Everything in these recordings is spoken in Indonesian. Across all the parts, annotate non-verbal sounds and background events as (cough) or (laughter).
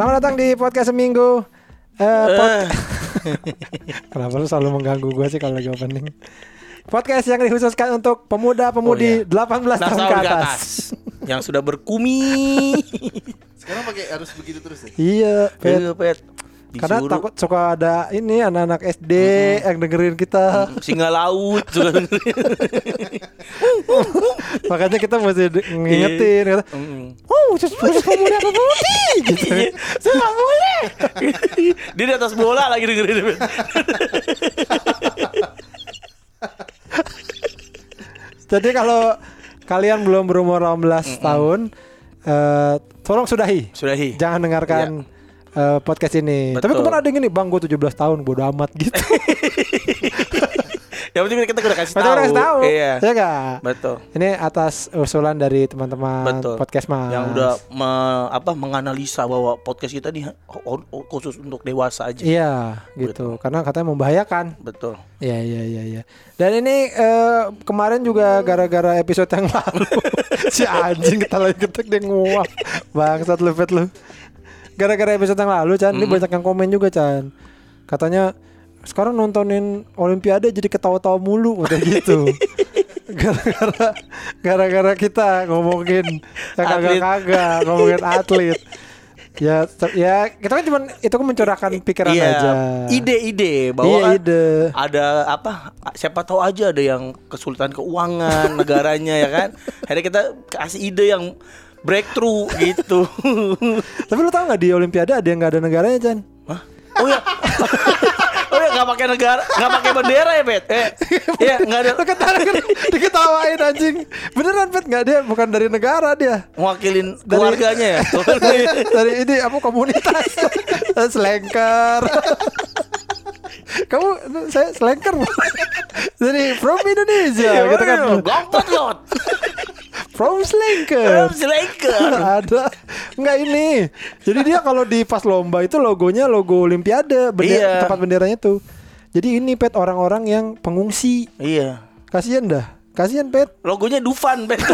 Selamat datang di podcast seminggu. Eh, pod- (laughs) Kenapa lu selalu mengganggu gue sih kalau lagi opening? Podcast yang dikhususkan untuk pemuda-pemudi 18 Nah, tahun ke atas. Yang sudah berkumi. Sekarang pakai harus begitu terus ya? Iya, Pet. Iya, Pet. Karena Disuruh. takut suka ada ini anak-anak SD yang dengerin kita. singa laut suka (laughs) dengerin. Makanya kita mesti de- ngingetin kata, Mm. Oh, khusus khusus pemuda-pemudi gitu. Iya, Saya nggak boleh. (laughs) Dia di atas bola lagi dengerin. (laughs) Jadi kalau kalian belum berumur 18 tahun, eh, tolong sudahi. Sudahi. Jangan dengarkan eh, podcast ini. Tapi Betul. kemarin ada yang gini, Bang, gue 17 tahun, bodo amat gitu. (laughs) Yang penting kita udah kasih tahu. kasih tahu. Iya. Ya enggak? Betul. Ini atas usulan dari teman-teman Betul. podcast Mas. Yang udah me- apa menganalisa bahwa podcast kita nih oh, oh, khusus untuk dewasa aja. Iya, gitu. Karena katanya membahayakan. Betul. Iya, iya, iya, iya. Dan ini eh, kemarin juga gara-gara episode yang lalu (laughs) si anjing kita lagi ketik dia nguap. Bangsat lu pet lu. Gara-gara episode yang lalu Chan, ini banyak yang komen juga Chan. Katanya sekarang nontonin Olimpiade jadi ketawa-tawa mulu udah (laughs) gitu. Gara-gara gara-gara kita ngomongin kagak-kagak, ngomongin atlet. Ya, ya kita kan cuma itu kan mencurahkan pikiran Iya, aja. ide-ide bahwa Iya, kan ide. ada apa siapa tahu aja ada yang kesulitan keuangan negaranya ya kan. Akhirnya kita kasih ide yang breakthrough gitu. (laughs) Tapi lu tau gak di Olimpiade ada yang gak ada negaranya Chan? Hah? Oh ya. (laughs) Oh ya nggak pakai negara, nggak pakai bendera ya, Bet? Eh, iya (laughs) nggak ada ketawa diketawain anjing Beneran Pet gak dia bukan dari negara dia mewakilin Dari- keluarganya ya. Dari ini apa komunitas Selengker Kamu saya selengker Dari from Indonesia Iya, gitu kan Gompot yot. From Selengker Silakan. ada nggak ini jadi dia kalau di pas lomba itu logonya logo Olimpiade bendera, Iya. tempat benderanya tuh jadi ini pet orang-orang yang pengungsi Iya. kasihan dah kasihan pet Logonya Dufan, Bet. (laughs)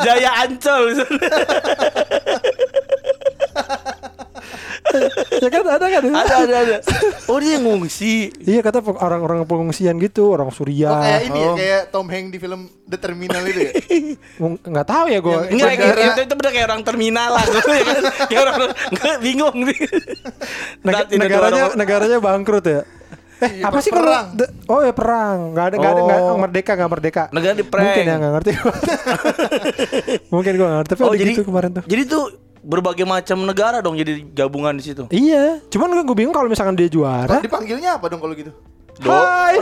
Jaya Ancol. Ya kan ada kan ada ada ada. Oh dia ngungsi. iya kata orang-orang pengungsian gitu orang Oh, Suriah kayak ini ya, Oh. kayak Tom Hanks di film The Terminal itu ya? (laughs) Nggak tahu ya gue Enggak, Bandara. itu, itu bener kayak orang terminal lah ya kan? (laughs) Kayak orang, nggak bingung nih negaranya orang- negaranya bangkrut ya eh Iya, apa sih perang. kalau oh ya perang nggak ada nggak ada nggak Oh. merdeka nggak merdeka Negara di prank. mungkin ya nggak ngerti (laughs) mungkin gue nggak ngerti tapi Oh ada jadi gitu kemarin tuh Jadi tuh berbagai macam negara dong jadi gabungan di situ Iya, cuman gue bingung kalau misalkan dia juara. Dipanggilnya apa dong kalau gitu? Hai,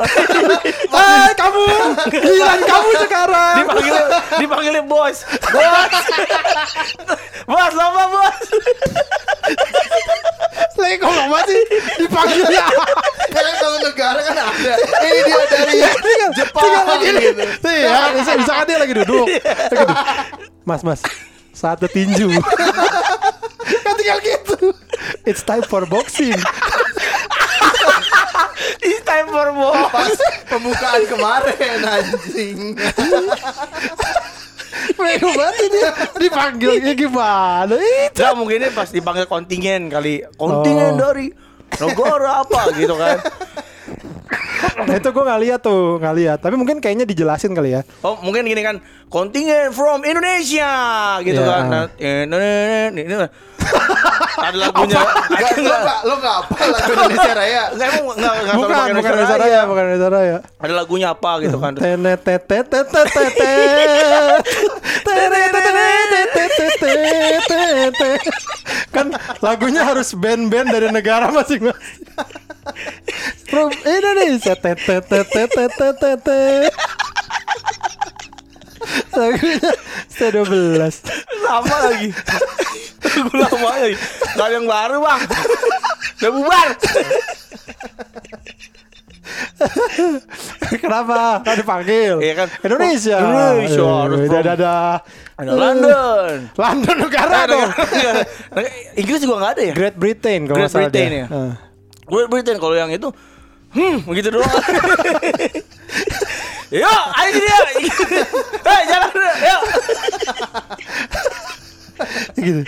(laughs) hai kamu, giliran kamu sekarang. Dipanggilnya Dipanggilnya bos Bos Bos lomba bos Lagi kok nggak masih dipanggilnya. Kan kalau negara kan ada. Ini dia dari Tinggal, Jepang tinggal lagi nih. gitu. Iya, bisa misalkan dia lagi duduk. Lagi duduk. Mas, mas, saatnya tinju. kan (laughs) tinggal gitu. It's time for boxing. It's time for Pas pembukaan kemarin anjing. Bego banget dia dipanggilnya gimana? Itu. Nah mungkin ini pas dipanggil kontingen kali Kontingen Oh. dari negara apa gitu kan Nah, itu gue nggak lihat tuh, nggak lihat. Tapi mungkin kayaknya dijelasin kali ya. Oh mungkin gini kan Kontingen from Indonesia gitu Iya. kan nah, nah, nah, nah. Ada lagunya Enggak, lo enggak lo enggak apa lagu Indonesia Raya. (laughs) Enggak emang enggak enggak tahu Bukan, bukan Indonesia Indonesia Raya. Raya, bukan Indonesia Raya. Ada lagunya apa gitu kan. Tenet tetet tetet tetet. Kan lagunya harus band-band dari negara masing-masing. From Indonesia. Tetet tetet tetet tetet. Lagunya C12 Lama lagi. Lagu lama lagi. Gak ada yang baru bang. Udah bubar. Kenapa? Kan dipanggil. Iya kan. Indonesia. Oh, Indonesia, harus from- dadah. Ada London. London negara dong? Inggris juga gak ada ya? Great Britain kalau Great nggak Britain ya? Great Britain kalau yang itu Hmm, begitu doang. (laughs) Yuk, ayo ya. (laughs) Hei, jalan. Yuk. (laughs) gitu.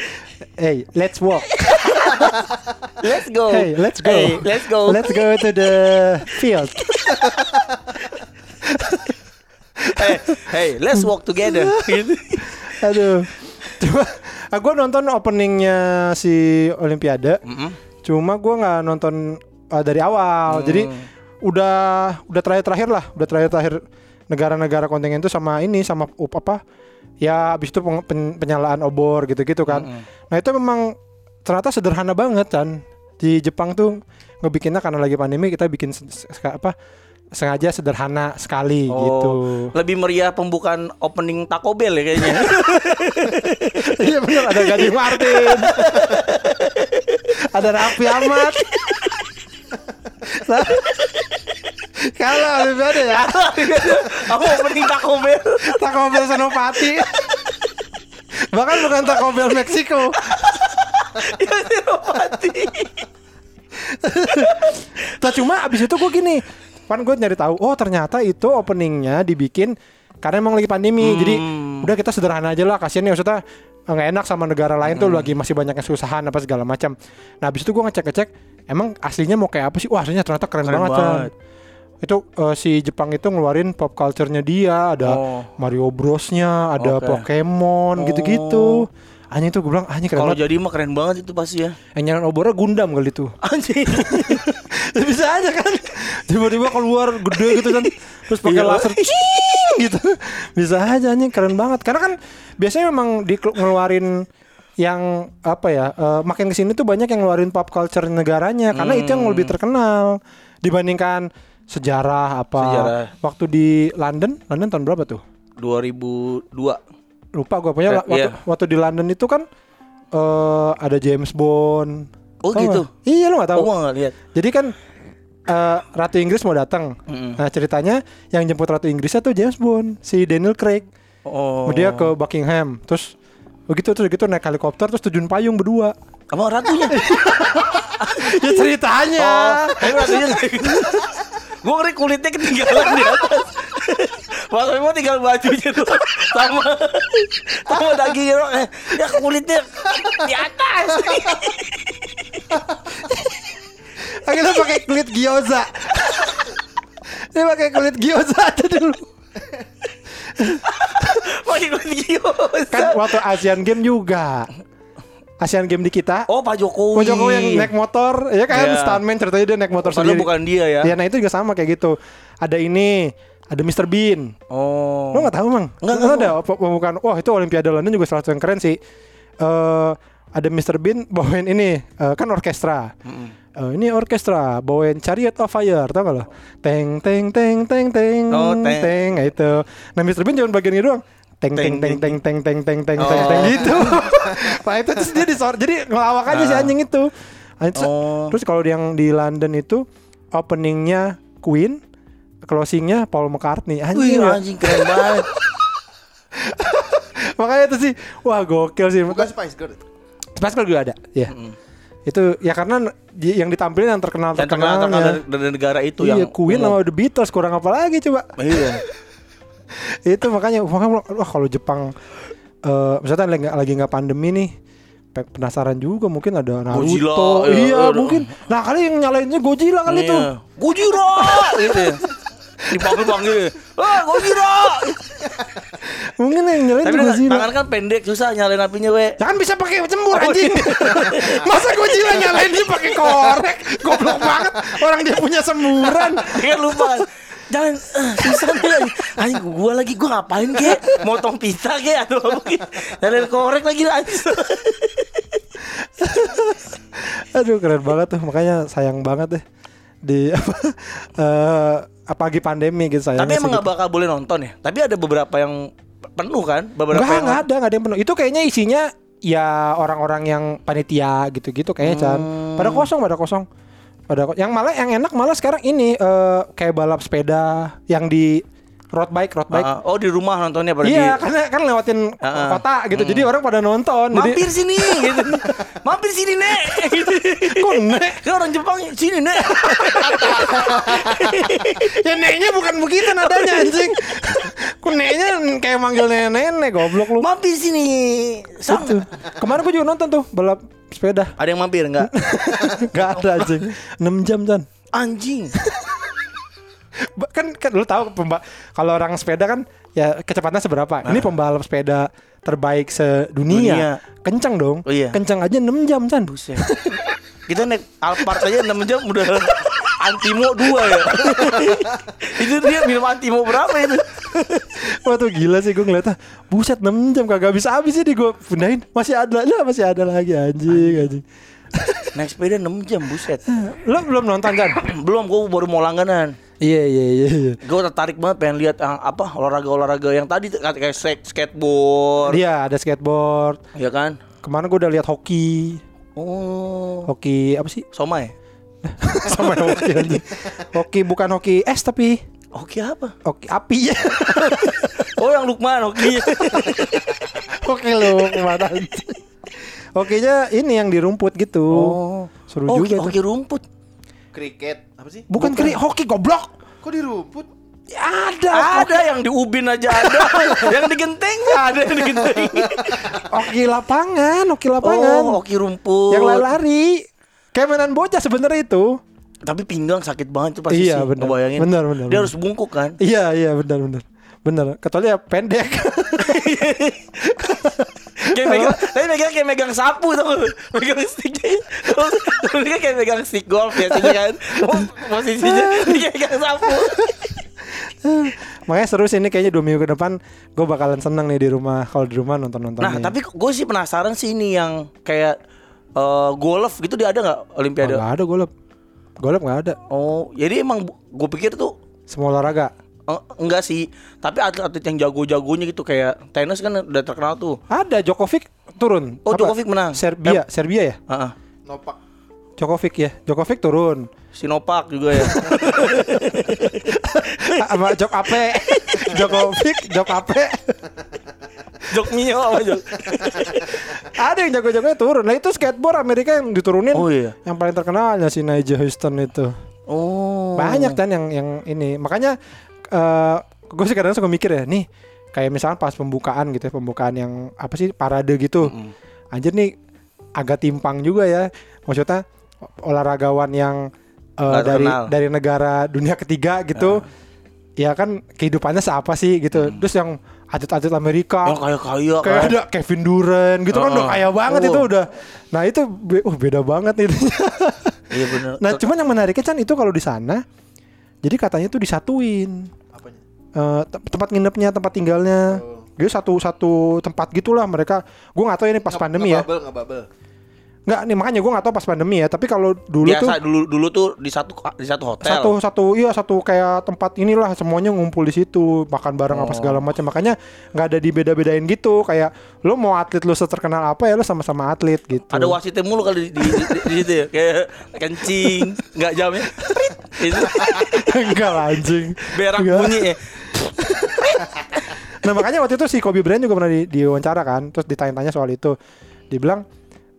hey, let's walk. Let's go. Hey, let's go. Hey, let's go. Let's go to the field. hey, hey, let's walk together. Gitu. Aduh. Cuma gue nonton openingnya si Olimpiade. Mm-mm. Cuma gue nggak nonton uh, dari awal. Hmm. Jadi udah udah terakhir-terakhir lah, udah terakhir-terakhir negara-negara kontingen itu sama ini sama up apa? Ya habis itu peng- pen- penyalaan obor gitu-gitu kan. Mm-mm. Nah, itu memang ternyata sederhana banget kan. Di Jepang tuh ngebikinnya karena lagi pandemi kita bikin apa? sengaja sederhana sekali gitu. Oh, lebih meriah pembukaan opening Taco Bell ya kayaknya. (laughs) Iya benar ada Gading Martin. (laughs) ada Raffi Ahmad. Kalau Olimpiade ya Aku opening Taco Bell. Taco Bell Senopati. Bahkan bukan Taco Bell Meksiko. Ya Senopati. Nah cuma abis itu gue gini Kan gue nyari tahu Oh ternyata itu openingnya dibikin Karena emang lagi pandemi Jadi udah kita sederhana aja lah Kasian nih maksudnya nggak enak sama negara lain tuh lagi masih banyak kesusahan apa segala macam. Nah abis itu gue ngecek-ngecek emang aslinya mau kayak apa sih? Wah aslinya ternyata keren, Keren banget, banget. Itu eh, si Jepang itu ngeluarin pop culture-nya dia, ada Oh. Mario Bros-nya, ada Oke. Pokemon Oh. gitu-gitu. Anjing tuh gue bilang anjing keren Kalau jadi mah keren banget itu pasti ya. Yang nyalain obornya Gundam kali itu. Anjing. (laughs) bisa aja kan? Tiba-tiba keluar gede gitu kan. Terus pakai Iya. laser cing gitu. Bisa aja anjing keren banget. Karena kan biasanya memang di ngeluarin yang apa ya eh, makin ke sini tuh banyak yang ngeluarin pop culture negaranya. Karena itu yang lebih terkenal. Dibandingkan sejarah apa Sejarah. waktu di London. London tahun berapa tuh? 2002. lupa gue pokoknya Eh, waktu, iya. waktu di London itu kan eh ada James Bond Oh, Tau gitu? nggak? iya lu gak tahu Aku nggak lihat. jadi kan eh, Ratu Inggris mau datang. Mm-mm. Nah ceritanya yang jemput Ratu Inggrisnya tuh James Bond, si Daniel Craig. Oh. Dia ke Buckingham, terus begitu terus gitu naik helikopter terus terjun payung berdua. Emang ratunya? (laughs) ya ceritanya. Oh, ratunya Gue ngeri kulitnya ketinggalan di atas. Mas Bimo tinggal bajunya tuh sama sama daging eh, ya kulitnya di atas. (laughs) Akhirnya pakai kulit gyoza. Dia pakai kulit gyoza aja dulu. (laughs) Pakai kulit gyoza. Kan waktu Asian Game juga. Asian Game di kita. Oh Pak Jokowi. Pak Jokowi yang naik motor, ya kan Iya. stuntman ceritanya dia naik motor Padahal sendiri. bukan dia ya. Ya, nah itu juga sama kayak gitu. Ada ini, ada Mr Bean. Oh. Lo gak tahu mang? Nggak, ada pembukaan? Wah itu Olimpiade London juga salah satu yang keren sih. Eh ada Mr Bean bawain ini eh, kan orkestra. Eh, ini orkestra bawain Chariot of Fire tau gak lo? Teng teng teng teng teng Oh, teng. teng nah, itu. Nah Mr Bean cuma bagian ini doang. Teng teng teng teng teng teng teng teng teng teng Oh. gitu. nah itu terus dia disor jadi ngelawak aja si Ah. anjing itu. Nah, terus- Oh. Terus kalau yang di London itu openingnya Queen, closingnya Paul McCartney. Anjing, Wih ya. anjing keren banget. Makanya itu sih, wah gokil sih. Bukan Spice Girl. Spice Girl juga ada, ya. Itu ya karena di- yang ditampilin yang terkenal Yang terkenal terkenal terkenal dari, dari negara itu Iya, yang Queen sama The Beatles kurang apa lagi coba? Iya. (laughs) itu makanya makanya wah kalau Jepang eh misalnya lagi nggak lagi nggak pandemi nih pe- penasaran juga mungkin ada Naruto Godzilla, iya iya, ada. mungkin nah kali yang nyalainnya Godzilla kali itu Iya. Gojira gitu ya. Dipanggil-panggil. (laughs) Ah, Gojira. mungkin yang nyalain Tapi Godzilla tangan kan pendek susah nyalain apinya, we. Kan bisa pakai cembur Oh, anjing. (laughs) Masa Godzilla nyalain dia pakai korek? Goblok banget. Orang dia punya semuran. Dia (laughs) lupa. Jangan eh, susah nih. Anjing gua lagi gua ngapain kek? Motong pizza kek atau apa kek? Nyalain korek lagi anjing. Aduh keren banget tuh. Makanya sayang banget deh di apa eh apalagi pandemi gitu sayangnya. Tapi emang nggak bakal boleh nonton ya. Tapi ada beberapa yang penuh kan? Beberapa Enggak, yang enggak ada, enggak ada yang penuh. Itu kayaknya isinya ya orang-orang yang panitia gitu-gitu kayaknya Chan. Hmm. Pada kosong, pada kosong. Pada ko- yang malah yang enak malah sekarang ini eh, kayak balap sepeda yang di road bike, road bike. Ah, oh di rumah nontonnya pada Iya, karena kan lewatin Ah, ah. kota gitu. Jadi orang pada nonton. mampir Jadi sini (laughs) gitu. Mampir sini, Nek. Gitu. kok nek? Kan orang Jepang sini, Nek. (laughs) Ya neknya bukan begitu nadanya anjing. Kok neneknya kayak manggil nenek-nenek goblok lu. Mampir sini. Sam. Kemarin gue juga nonton tuh balap sepeda. Ada yang mampir enggak? (laughs) Gak ada anjing. 6 jam Chan. Anjing. Kan, kan lu tahu pemba- kalau orang sepeda kan ya kecepatannya seberapa. Ini pembalap sepeda terbaik sedunia. Dunia. Kencang dong. Oh iya. Kencang aja 6 jam Chan. Buset. Kita naik Alphard aja 6 jam udah Antimo 2 ya. (laughs) itu dia minum Antimo berapa itu? Wah tuh gila sih gue ngeliatnya Buset 6 jam kagak bisa habis ini gue pindahin Masih ada lah masih ada lagi anjing anjing Naik sepeda 6 jam buset. Lo belum nonton kan? Belum gue baru mau langganan. Iya iya iya iya. Gue tertarik banget pengen lihat ah, apa olahraga-olahraga yang tadi kayak skate- skateboard, Dia ada skateboard ya kan? Kemarin gue udah lihat hoki Oh, Hoki apa sih? somai. (laughs) Sama hoki anjing Hoki bukan hoki es tapi Oke apa? Hoki api ya (laughs) Oh yang Lukman, oke. Hoki (laughs) lo ke mana anjing Hokinya ini yang di rumput gitu Oh, Seru oh, juga tuh. Hoki rumput. Kriket apa sih? Bukan keri hoki goblok Kok di rumput? Ada Ada yang di ubin aja ada, (laughs) yang di genteng ada yang di genteng. (laughs) Hoki lapangan Hoki lapangan Oh, hoki rumput. Yang lari-lari Kayak mainan bocah sebenarnya itu Tapi pinggang sakit banget tuh pasti Iya, sih. benar. Ngebayangin. Benar, benar, Dia benar. harus bungkuk kan. Iya iya benar benar benar kecuali ya pendek (laughs) kayak megang, tapi megang kayak megang sapu tuh, megang sticknya. Mereka kayak megang stick golf biasanya kan. Posisinya dia megang sapu. makanya seru sih ini kayaknya dua minggu ke depan gue bakalan seneng nih di rumah kalau di rumah nonton nonton Nah, tapi gue sih penasaran sih ini yang kayak eh, golf gitu dia ada nggak Olimpiade? nggak ada golep golep nggak ada Oh, jadi emang gue pikir tuh semua olahraga eh, enggak sih, tapi atlet-atlet yang jago-jagonya gitu kayak tenis kan udah terkenal tuh. ada Djokovic turun Oh, Djokovic menang. Serbia Serbia ya Heeh. Nopak. Djokovic ya Djokovic turun Sinopak juga ya. (laughs) sama Jok Ape (laughs) Djokovic Jok Ape Jok Mio apa Jok? (laughs) ada yang jago-jagonya turun nah itu skateboard Amerika yang diturunin Oh, iya. yang paling terkenalnya si Nigel Houston itu Oh. banyak kan yang yang ini makanya eh gue sih kadang suka mikir ya nih kayak misalkan pas pembukaan gitu ya pembukaan yang apa sih parade gitu. Anjir nih agak timpang juga ya. Maksudnya olahragawan yang eh, Nggak dari dari negara dunia ketiga gitu ya kan kehidupannya seapa sih gitu. Terus yang atlet-atlet Amerika Yang kaya-kaya kayak kan. ada Kevin Durant gitu kan Heeh. udah kaya banget Oh. itu udah. Nah itu be- uh, beda banget itu Iya. Nah, cuman yang menariknya kan itu kalau di sana, jadi katanya tuh disatuin Eh, te- tempat nginepnya, tempat tinggalnya. Oh. Jadi satu satu tempat gitulah mereka. Gue nggak tahu ini pas Nge- pandemi ya. ngebubble, ngebubble. Nggak nih makanya gue nggak tahu pas pandemi ya. Tapi kalau dulu Biasa tuh dulu dulu tuh di satu di satu hotel. satu satu iya satu kayak tempat inilah semuanya ngumpul di situ makan bareng apa Oh. segala macam. Makanya nggak ada dibeda-bedain gitu. Kayak lo mau atlet lo seterkenal apa ya lo sama-sama atlet gitu. Ada wasitnya mulu kali di, di, di, di situ ya. Kayak kencing, nggak jamnya. (laughs) Enggak anjing. berak bunyi ya. Nah makanya waktu itu si Kobe Bryant juga pernah di, diwawancara kan, terus ditanya-tanya soal itu, dibilang,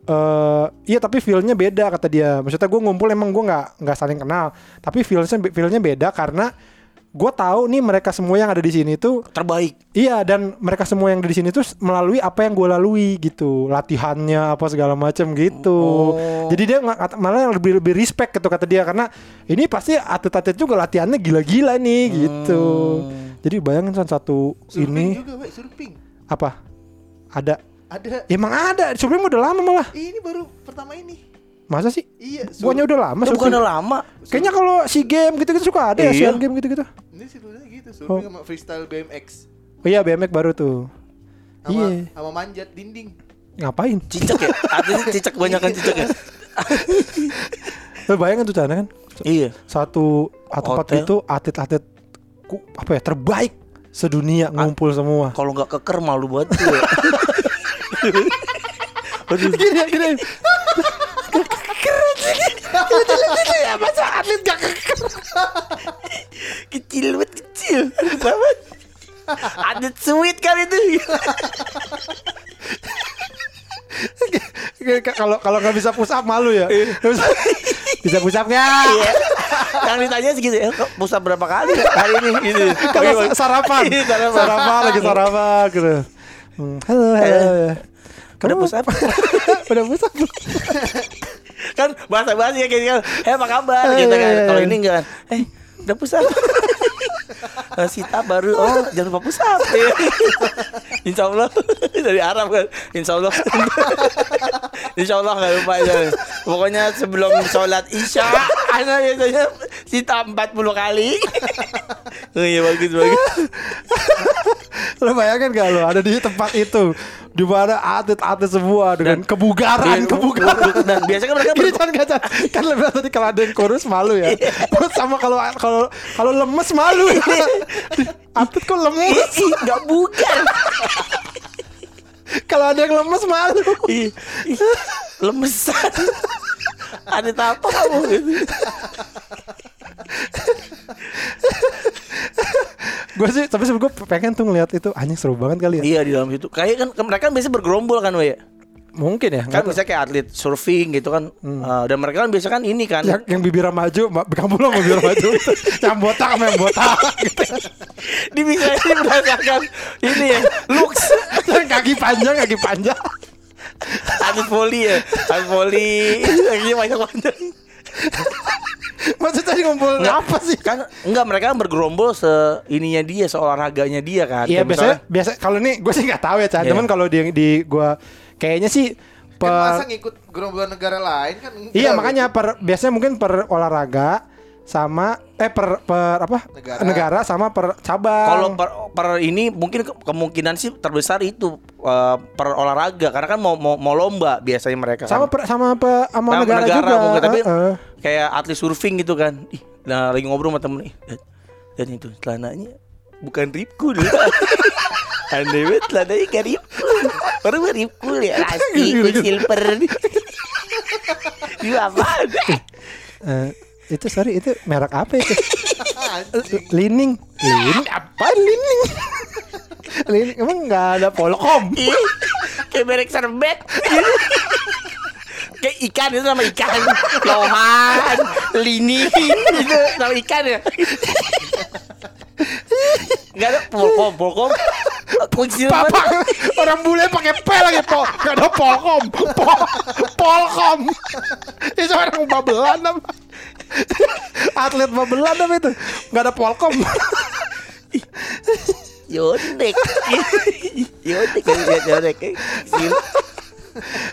eh iya tapi feelnya beda kata dia. Maksudnya gue ngumpul emang gue nggak nggak saling kenal, tapi feelnya feelnya beda karena gue tahu nih mereka semua yang ada di sini tuh Terbaik. iya dan mereka semua yang ada di sini tuh melalui apa yang gue lalui gitu, latihannya apa segala macam gitu. Oh. Jadi dia malah lebih lebih respect gitu kata dia karena ini pasti atlet-atlet juga latihannya gila-gila nih gitu. Jadi bayangin San, satu Surfing ini juga, Wei, surfing. apa ada Ada. emang ada Supreme udah lama malah Ini baru pertama ini. masa sih Iya, sur- bukannya udah lama Itu bukan udah lama. kayaknya kalau si game gitu-gitu suka ada ya Iya. Asian game gitu-gitu Ini sih gitu, Oh. surfing sama freestyle BMX. oh iya BMX baru tuh Sama iya sama manjat dinding. ngapain Cicak ya? Artinya cicak banyakan cicak ya? Lo bayangin tuh Cana kan Iya. satu tempat Hotel. itu atlet-atlet apa ya terbaik sedunia ngumpul semua Kalau nggak keker malu banget tuh (laughs) ya. Gini gini keren sih ya masa atlet gak keker kecil banget kecil. Banget. Ada sweet kan itu. (laughs) kalau kalau nggak bisa push up malu ya? Bisa bisa push up nggak yang ditanya segitu ya kok pusat berapa kali ya hari ini? Gitu. Kalau sarapan, Iya, sarapan. sarapan lagi sarapan gitu. Hmm, Halo, halo. udah pusat (laughs) Udah pusat belum? kan bahasa bahasa ya kayak gitu eh apa kabar? Eh, gitu iya, kan. iya, kalau iya. ini enggak eh udah pusat Eh, Sita baru oh jangan lupa pusat. (laughs) Insya Allah. Dari Arab kan. Insya Allah. (laughs) Insya Allah nggak lupa ya. pokoknya sebelum sholat isya anak biasanya Sita 40 kali. (laughs) Oh iya bagus bagus Lo bayangkan gak lo ada di tempat itu di mana atlet-atlet semua dengan Dan- kebugaran, Iya, kebugaran. dan biasanya kan mereka Gini ber- kan kan kan lebih tadi kalau ada yang kurus malu ya. Terus sama kalau kalau kalau lemes malu ya. Atlet kok lemes? Nggak bukan Kalau ada yang lemes malu. Lemesan ada apa kamu (laughs) Gue sih tapi gue pengen tuh ngeliat itu anjing seru banget kali ya. iya di dalam situ kayak kan mereka kan biasa bergerombol kan we Mungkin ya. kan bisa kayak atlet surfing gitu kan. Eh, dan mereka kan biasa kan ini kan. Yang, yang bibirnya maju, ma- kamu lo bibir maju, (laughs) yang botak sama yang botak, (laughs) gitu. di bisa ini berdasarkan ini ya looks. Yang (laughs) kaki panjang, kaki panjang. atlet volley ya atlet volley kakinya banyak panjang (laughs) Maksudnya tadi ngumpul apa sih? kan enggak mereka kan bergerombol se ininya dia seolahraganya dia kan Iya biasanya biasa kalau ini gue sih nggak tahu ya Chan. Iya. Cuman kalau di di gue kayaknya sih per, Kan masa ngikut gerombolan negara lain kan enggak iya gitu. makanya per biasanya mungkin per olahraga sama eh per per apa Negara. negara, sama per cabang. Kalau per, per ini mungkin ke- kemungkinan sih terbesar itu eh, per olahraga karena kan mau mau, mau lomba biasanya mereka sama kan. per, sama apa sama Sama negara, juga. mungkin tapi Heeh. kayak atlet surfing gitu kan. Ih, nah lagi ngobrol sama temen ih, dan, dan itu celananya bukan ripku dulu. (laughs) Aneh banget celananya kayak ripku. Mah ripku ya (laughs) plastik silver. (laughs) Itu apa? Eh, itu sorry itu merek apa itu? Lining. Lining apa Lining? Lining emang nggak ada Polkom. Kayak merek serbet. kayak ikan itu nama ikan. Lohan, lini itu nama ikan ya. Gak ada polkom, polkom. Kunci Papa orang bule pakai P lagi po, gak ada Polkom, po, Polkom. Itu orang babelan apa? Atlet babelan apa itu? Gak ada Polkom. Yodek. Yodek lihat yodek.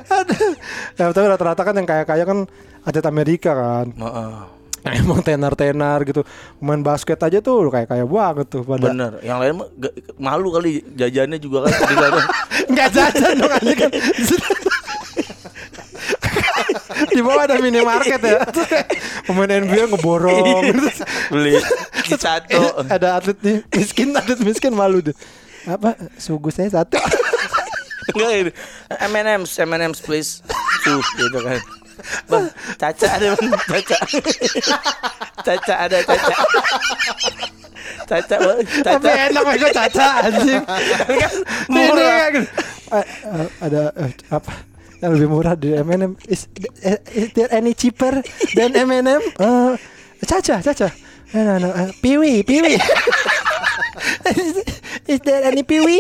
Aduh. ya, tapi rata-rata kan yang kaya-kaya kan atlet Amerika kan. Heeh. Nah, emang tenar-tenar gitu. Pemain basket aja tuh kayak kaya banget tuh pada. Bener, yang lain malu kali jajannya juga kan. (laughs) Enggak jajan dong aja kan. (laughs) Di bawah ada minimarket ya. (laughs) Terus kayak pemain NBA ngeborong. Terus Beli satu. ada atlet nih miskin, atlet miskin malu tuh. Apa? Sugu saya satu. Enggak ini. M&M's, M&M's please. Tuh, gitu kan. Bang, Caca ada bang, Caca. Caca ada Caca. Caca, bang, Tapi Caca. enak gue caca anjing. Kan murah. gitu. Eh, eh, ada eh, apa? Yang lebih murah dari M&M. Is, eh, is there any cheaper than M&M? (laughs) Eh, caca, caca. No, no, no. eh, piwi, piwi. is, is there any piwi?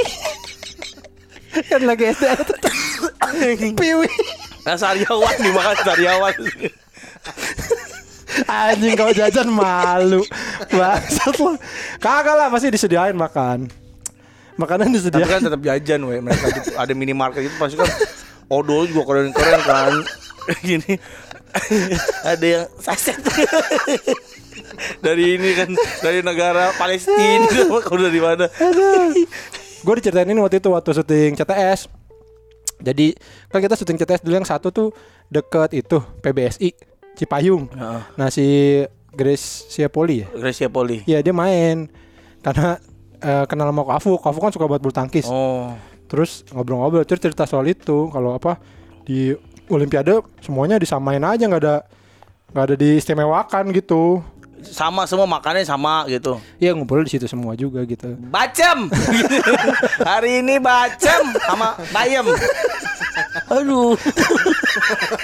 kan lagi SD ada tuh. (coughs) piwi. Nah, sariawan dimakan sariawan. Anjing kau jajan malu. Bangsat lo. Kagak lah pasti disediain makan. Makanan Tapi disediain. kan tetap jajan we. Mereka ada minimarket itu pasti kan odol juga keren-keren kan. (laughs) Gini. (laughs) ada yang saset. (laughs) dari ini kan dari negara Palestina kalau dari mana? Gue diceritain ini waktu itu waktu syuting CTS. Jadi kan kita syuting CTS dulu yang satu tuh deket itu PBSI Cipayung. Heeh. Nah si Grace Siapoli ya. Gracia Poli. Iya dia main karena eh, kenal sama Kafu. Kafu kan suka buat bulu tangkis. Oh. Terus ngobrol-ngobrol terus cerita soal itu kalau apa di Olimpiade semuanya disamain aja nggak ada nggak ada diistimewakan gitu. Sama semua makannya sama gitu. Iya ngumpul di situ semua juga gitu. Bacem. (laughs) Hari ini bacem sama bayam. Aduh.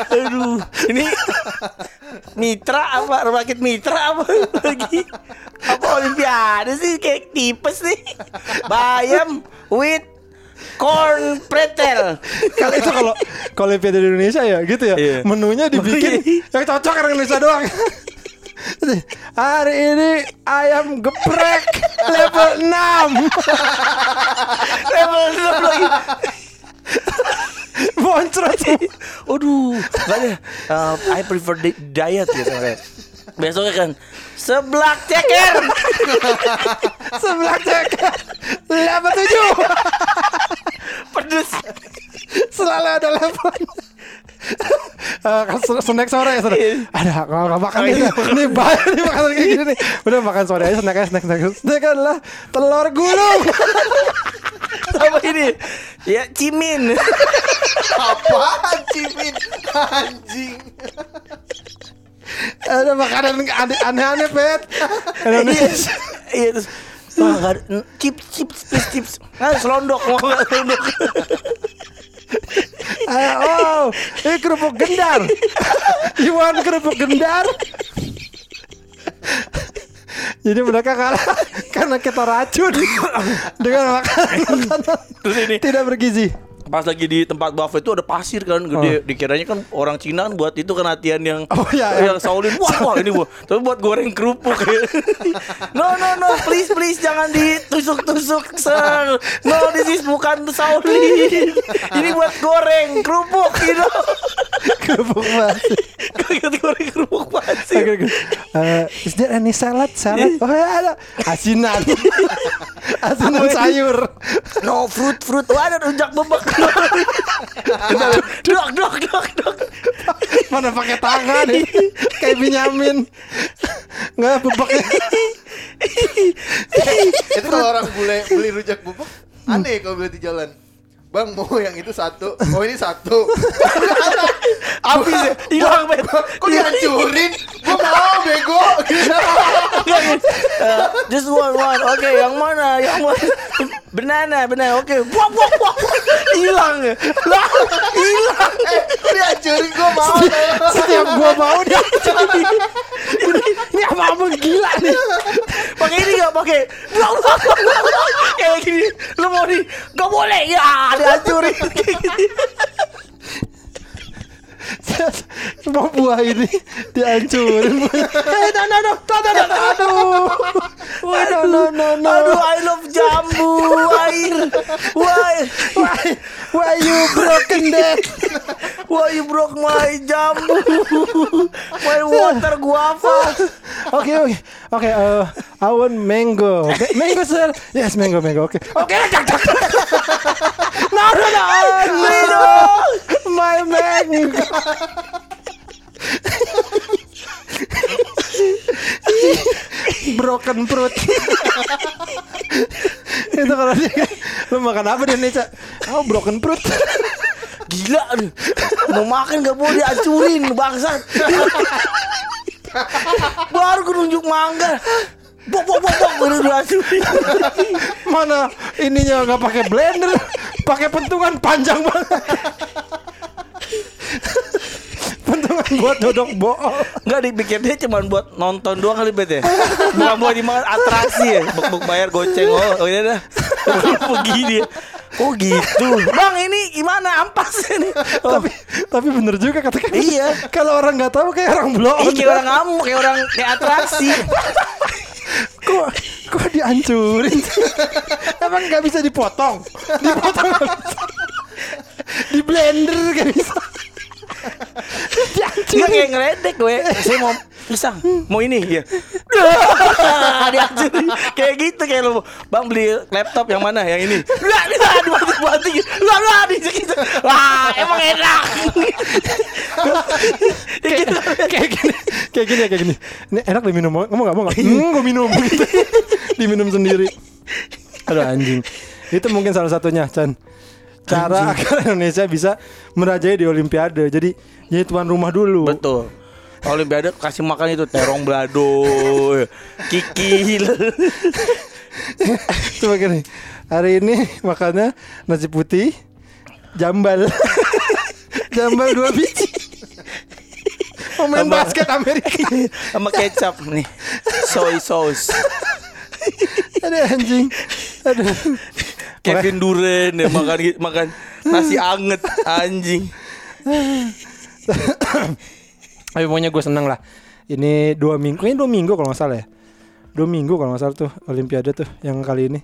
Aduh. Ini Mitra apa rumah sakit Mitra apa lagi apa Olimpiade sih kayak tipes nih bayam with corn pretel Kalau itu kalau kalau Olimpiade di Indonesia ya gitu ya. Iya. Menunya dibikin yang cocok orang Indonesia doang. Hari ini ayam geprek level 6 level enam lagi Boncrot Aduh, gak ada. Uh, I prefer di- diet gitu. Besoknya kan seblak ceker. (laughs) Sebelah cek Level 7 (laughs) Pedes. Selalu ada level Eh, kan se- snack sore ya sore. Ada kalau nggak makan nih, ini banyak nih makan kayak gini nih. Udah makan sore aja snack aja snack snack. Snack adalah telur gulung. (laughs) Sama ini. Ya, cimin. Apaan cimin Anjing Ada makanan aneh- aneh-aneh pet. Indonesia. Iya terus Wah, nggak ada chips, chips, chips, chips. Nah, selondok mau nggak selondok. Ayo, oh, ini kerupuk gendar. You want kerupuk gendar? Jadi mereka kalah karena kita racun dengan makanan Terus ini tidak bergizi. Pas lagi di tempat buffet itu ada pasir kan gede. Dikiranya kan orang Cina kan buat itu kan latihan yang Oh, iya, yang Shaolin. Wah, wah ini bu. Tapi buat goreng kerupuk. (laughs) no no no, please please jangan ditusuk-tusuk sir. No, this is bukan Shaolin. Ini buat goreng kerupuk gitu. (laughs) Kerupuk basi. Kaget goreng kerupuk pasir. Uh, is there any salad? Salad? Oh ya ada. Asinan. (laughs) Asinan sayur. No fruit fruit. Wah, ada rujak bebek. Dok dok dok dok. Mana pakai tangan ya? Kayak Benyamin. Nggak bebeknya. Itu kalau orang bule beli rujak bubuk Aneh kalau beli di jalan Bang mau yang itu satu Oh ini satu (laughs) Habis ya, hilang bet. Kok dihancurin Gue mau bego (laughs) Uh, just one one. Oke, yang mana? Yang mana? Banana, banana. Oke. Buak buak buak. Hilang. Lah, hilang. Eh kok dihancurin gue mau Setiap gua mau dia. Ini apa apa gila nih. Pakai ini enggak pakai. Kayak gini. Lu mau di Gak boleh. Ya, dihancurin kayak gini. Semua buah ini dihancurin. Eh, no, no, no, no, no, no, aduh. No, no, no, no. Aduh, I love jambu air. Why? Why, why you broken that? Why you broke my jambu? My water guava. Oke, oke, oke. eh, I want mango. Okay, mango sir. Yes, mango, mango. Oke, oke. cak, No, no, no, no. My mango. Broken perut. Itu kalau dia lu makan apa dia nih? Oh, broken perut. Gila nih. Mau makan gak boleh dihancurin bangsat. Baru gue nunjuk mangga. Bok bok bok bok udah dihancurin. (laughs) Mana ininya nggak pakai blender, pakai pentungan panjang banget. (laughs) pentungan buat dodok bool. Enggak dipikir dia cuma buat nonton doang kali bet ya. Bukan buat dimakan atraksi ya. Bok bok bayar goceng. Oh, oh iya dah. (laughs) Pergi dia. Oh gitu. Bang ini gimana ampas ini? Oh, Tapi tapi bener juga kata kan. Iya. Kalau orang nggak tahu kayak orang blow Ih, kayak orang ngamuk, kayak orang kayak atraksi. Kok kok dihancurin? (laughs) Emang nggak bisa dipotong? (laughs) Dipotong. Di blender nggak bisa. Enggak Dihancurin. kayak ngeledek gue. Saya mau pisang, mau ini (laughs) ya. Dihancurin. Kayak gitu kayak lu, Bang beli laptop yang mana? Yang ini. Lah, dibanting-banting. Lah, lah di gitu. Wah, emang enak. (laughs) Kayak gini kayak gini ya, kayak gini ini enak diminum mau kamu nggak mau nggak (laughs) hmm, gue minum gitu diminum sendiri aduh anjing itu mungkin salah satunya Chan cara agar Indonesia bisa merajai di Olimpiade jadi jadi tuan rumah dulu Betul. Olimpiade kasih makan itu terong belado, (laughs) kikil. (laughs) coba gini hari ini makannya nasi putih jambal (laughs) jambal dua biji Pemain Sama- basket Amerika. sama kecap nih. Soy sauce. Ada anjing. Aduh. Kevin Durant ya makan makan nasi anget anjing. Tapi pokoknya gue seneng lah. Ini dua minggu, ini dua minggu kalau nggak salah ya. Dua minggu kalau nggak salah tuh Olimpiade tuh yang kali ini.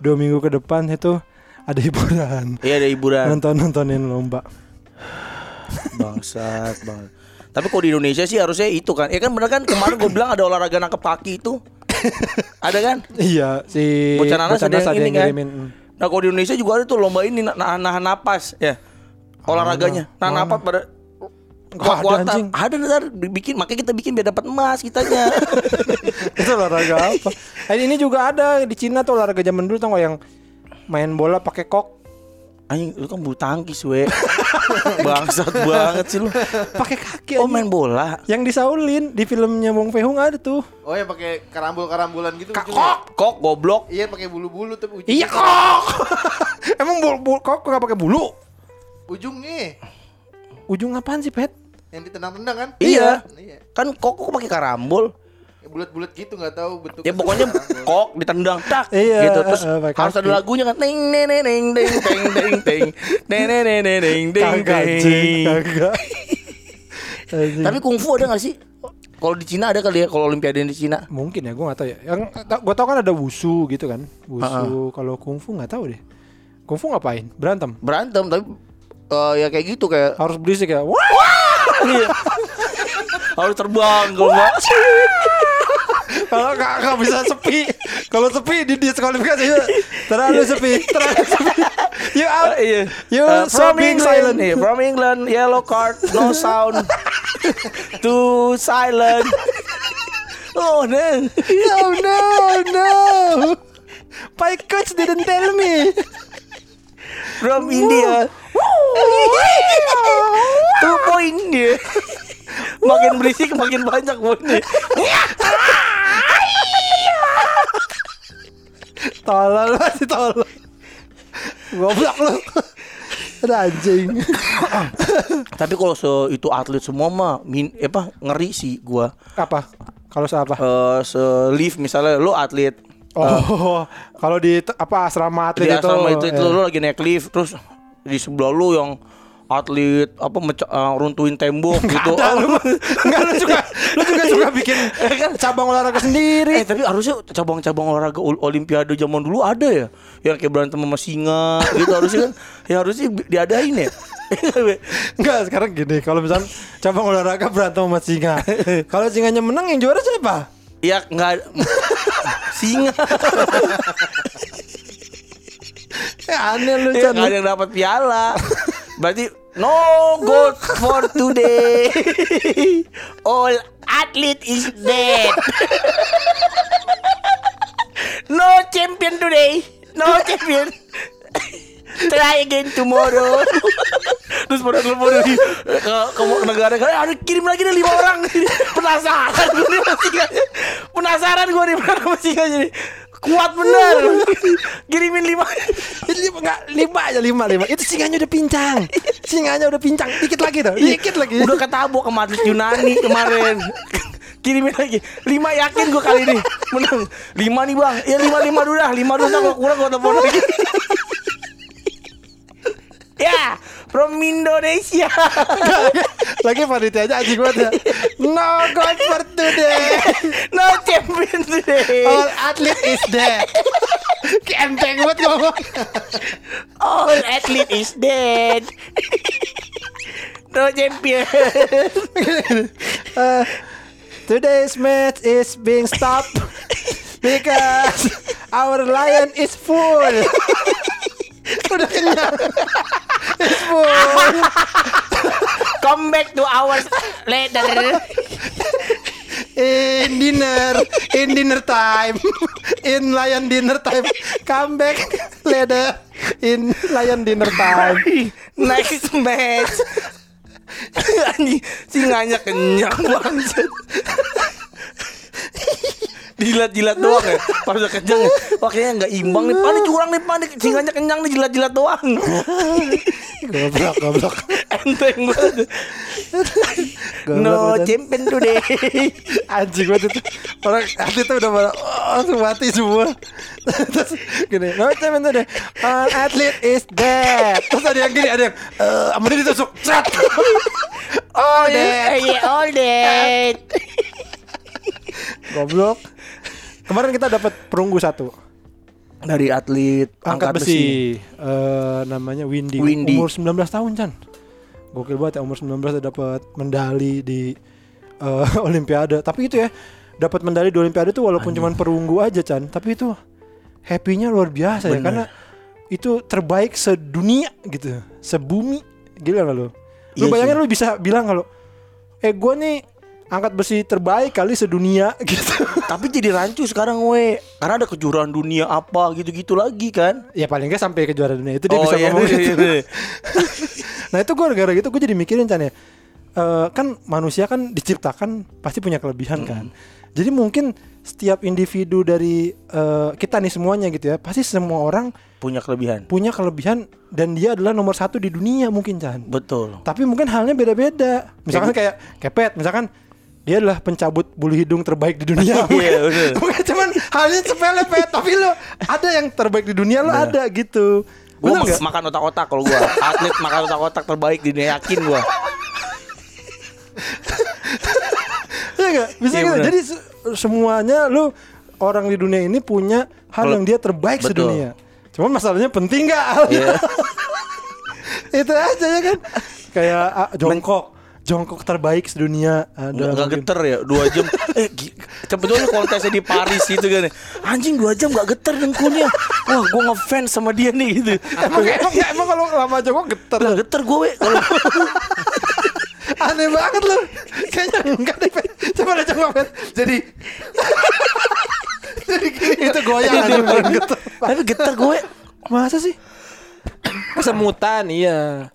Dua minggu ke depan itu ada hiburan. Iya ada hiburan. Nonton nontonin lomba. Bangsat banget. Tapi kalau di Indonesia sih harusnya itu kan. Ya kan bener kan kemarin gue bilang ada olahraga nangkep kaki itu. ada kan? Iya si Bocah nanas ada yang ada ini kan? ngirimin. Hmm. Nah kalau di Indonesia juga ada tuh lomba ini na- nahan, nahan napas ya. Olahraganya. Nahan napas pada Nggak ada. Ada ntar bikin makanya kita bikin biar dapat emas kitanya. (laughs) itu olahraga apa? Eh, ini juga ada di Cina tuh olahraga zaman dulu tau nggak yang main bola pakai kok, Anjing lu kan bulu tangkis we. (laughs) Bangsat banget sih lu. pakai kaki. Oh main bola. Yang disaulin di filmnya Wong Fei Hung ada tuh. Oh yang pakai karambol-karambolan gitu kok. Kok goblok. Iya pakai bulu-bulu tapi ujungnya. Iya kok. (laughs) Emang bul, bul, kok nggak pakai bulu? Ujungnya Ujung apaan sih pet? yang ditendang-tendang kan? Iya. Iya. Kan kok kok pakai karambol. Bulat-bulat gitu nggak tahu bentuk. Ya pokoknya kok ditendang tak Iya, gitu terus pakai harus ada lagunya kan ting neng neng neng ding ting ding ting neng neng neng neng ding ding ding. Tapi kungfu ada gak sih? Kalau di Cina ada kali ya kalau olimpiade di Cina. mungkin ya, gue nggak tahu ya. Yang gue tahu kan ada wusu gitu kan, wusu. Kalau kungfu nggak tahu deh. Kungfu ngapain? Berantem. Berantem tapi eh, ya kayak gitu kayak Harus berisik ya. Wah! Iya. harus terbang kalau nggak Kalau nggak nggak bisa sepi. Kalau sepi di diskualifikasi yuk. Terlalu sepi. Terlalu sepi. You (laughs) out. iya. You Eh, so being silent. Iya, from England, yellow card, no sound. (laughs) Too silent. Oh no. Oh no, no. My coach didn't tell me. From India. Two point dia. Makin berisik makin banyak poinnya. (laughs) Tolol masih tolol. Goblok lu. Anjing. Tapi kalau se itu atlet semua mah min apa ngeri sih gua. Apa? Kalau siapa? Eh se lift misalnya lu atlet Oh, kalau di apa asrama di atlet itu, asrama itu, itu eh. lu lagi naik lift terus di sebelah lu yang atlet apa meca- eh, runtuhin tembok gitu. Ada lu, enggak (laughs) lu juga lu juga suka bikin (laughs) cabang olahraga Eh sendiri. tapi harusnya cabang-cabang olahraga ol- olimpiade zaman dulu ada ya Yang kayak berantem sama singa gitu harusnya kan Ya harusnya diadain ya (laughs) Enggak, sekarang gini, kalau misalnya cabang olahraga berantem sama singa. Kalau singanya menang yang juara siapa? Ya nggak Singa Ya aneh lu, Ya nggak ada yang dapat piala Berarti No gold for today. (laughs) All athlete is dead. (laughs) No champion today. No champion. (laughs) Try again tomorrow. Terus pada telepon lagi ke, ke negara. Negara ada kirim lagi nih lima orang. Penasaran. Gue nih masih penasaran gue nih mana masih jadi kuat bener. Kirimin lima. Lima enggak lima aja lima lima. Itu singanya udah pincang. Singanya udah pincang. Dikit lagi tuh dikit lagi. Udah ketabok sama atlet Yunani kemarin. Kirimin lagi. Lima yakin gue kali ini. Menang. Lima nih bang. Ya lima lima dulu dah. Lima dulu kalau kurang gue telepon lagi. (laughs) Ya from Indonesia. (laughs) Lagi panitia aja anjing banget ya. No god for today. (laughs) No champion today. All athlete is dead. (laughs) Kenteng banget ngomong. All athlete is dead. No champion. Uh, Today's match is being stopped because our lion is full. Udah kenyang. (laughs) Come back to hours later In dinner, in dinner time, in lion dinner time. Come back later in lion dinner time. next match anjing singanya kenyang banget Dijilat-jilat doang ya. Pas udah kencang ya. Nggak imbang nih. Panik curang nih panik. Singanya kenyang nih jilat-jilat doang. Goblok, goblok. Enteng banget. No champion today. Anjing banget itu. Orang atlet tuh udah pada oh, langsung mati semua. Terus gini, no tuh deh. An athlete is dead. Terus ada yang gini, ada yang eh dia ditusuk. Cat. Oh, dead. yeah, all dead. Goblok. Kemarin kita dapat perunggu satu. Dari atlet Angkat, besi. Eh, namanya Windy. Windy. Umur 19 tahun, Chan. Gokil banget ya umur 19 udah dapat medali di eh, (laughs) olimpiade. Tapi itu ya, dapat medali di olimpiade tuh walaupun cuma perunggu aja, Chan, tapi itu happy-nya luar biasa ya Bener. karena itu terbaik sedunia gitu. Sebumi. Gila gak lu? Lu Iya bayangin sih. lu bisa bilang kalau eh gua nih angkat besi terbaik kali sedunia (laughs) gitu. Tapi jadi rancu sekarang we. Karena ada kejuaraan dunia apa gitu-gitu lagi kan? Ya paling nggak sampai ke juara dunia. Itu dia Oh bisa iya, ngomong iya, gitu. iya. (laughs) Nah itu gue gara-gara gitu gue jadi mikirin Chan ya. Eh, Kan manusia kan diciptakan pasti punya kelebihan kan. Jadi mungkin setiap individu dari eh, kita nih semuanya gitu ya Pasti semua orang Punya kelebihan. punya kelebihan Dan dia adalah nomor satu di dunia mungkin Chan. Betul. Tapi mungkin halnya beda-beda. Misalkan kayak Kepet Misalkan dia adalah pencabut bulu hidung terbaik di dunia (laughs) Iya. (laughs) Bukan cuman halnya sepele pet Tapi lo ada yang terbaik di dunia lo ada gitu Gue makan otak-otak kalau gue Atlet makan otak-otak terbaik di dunia yakin gue (laughs) Iya gak? Bisa Iya, gitu. Jadi se- semuanya lu orang di dunia ini punya hal Kalau- yang dia terbaik Betul. sedunia. Cuman masalahnya penting gak? Iya. Itu aja ya kan. Kayak ah, jongkok. Jongkok terbaik sedunia ada Nggak, nggak geter ya dua jam (laughs) eh sebetulnya kontesnya di Paris gitu kan anjing dua jam nggak geter dengkulnya wah gue ngefans sama dia nih gitu Emang emang, nggak, emang kalau lama jongkok geter. nggak geter gue we kalau (laughs) Aneh banget lu. Kayaknya enggak deh. Coba deh jongkok Pet. Jadi (laughs) jadi gini. Itu goyang aja bukan geter. tapi geter gue Masa sih? Kesemutan iya.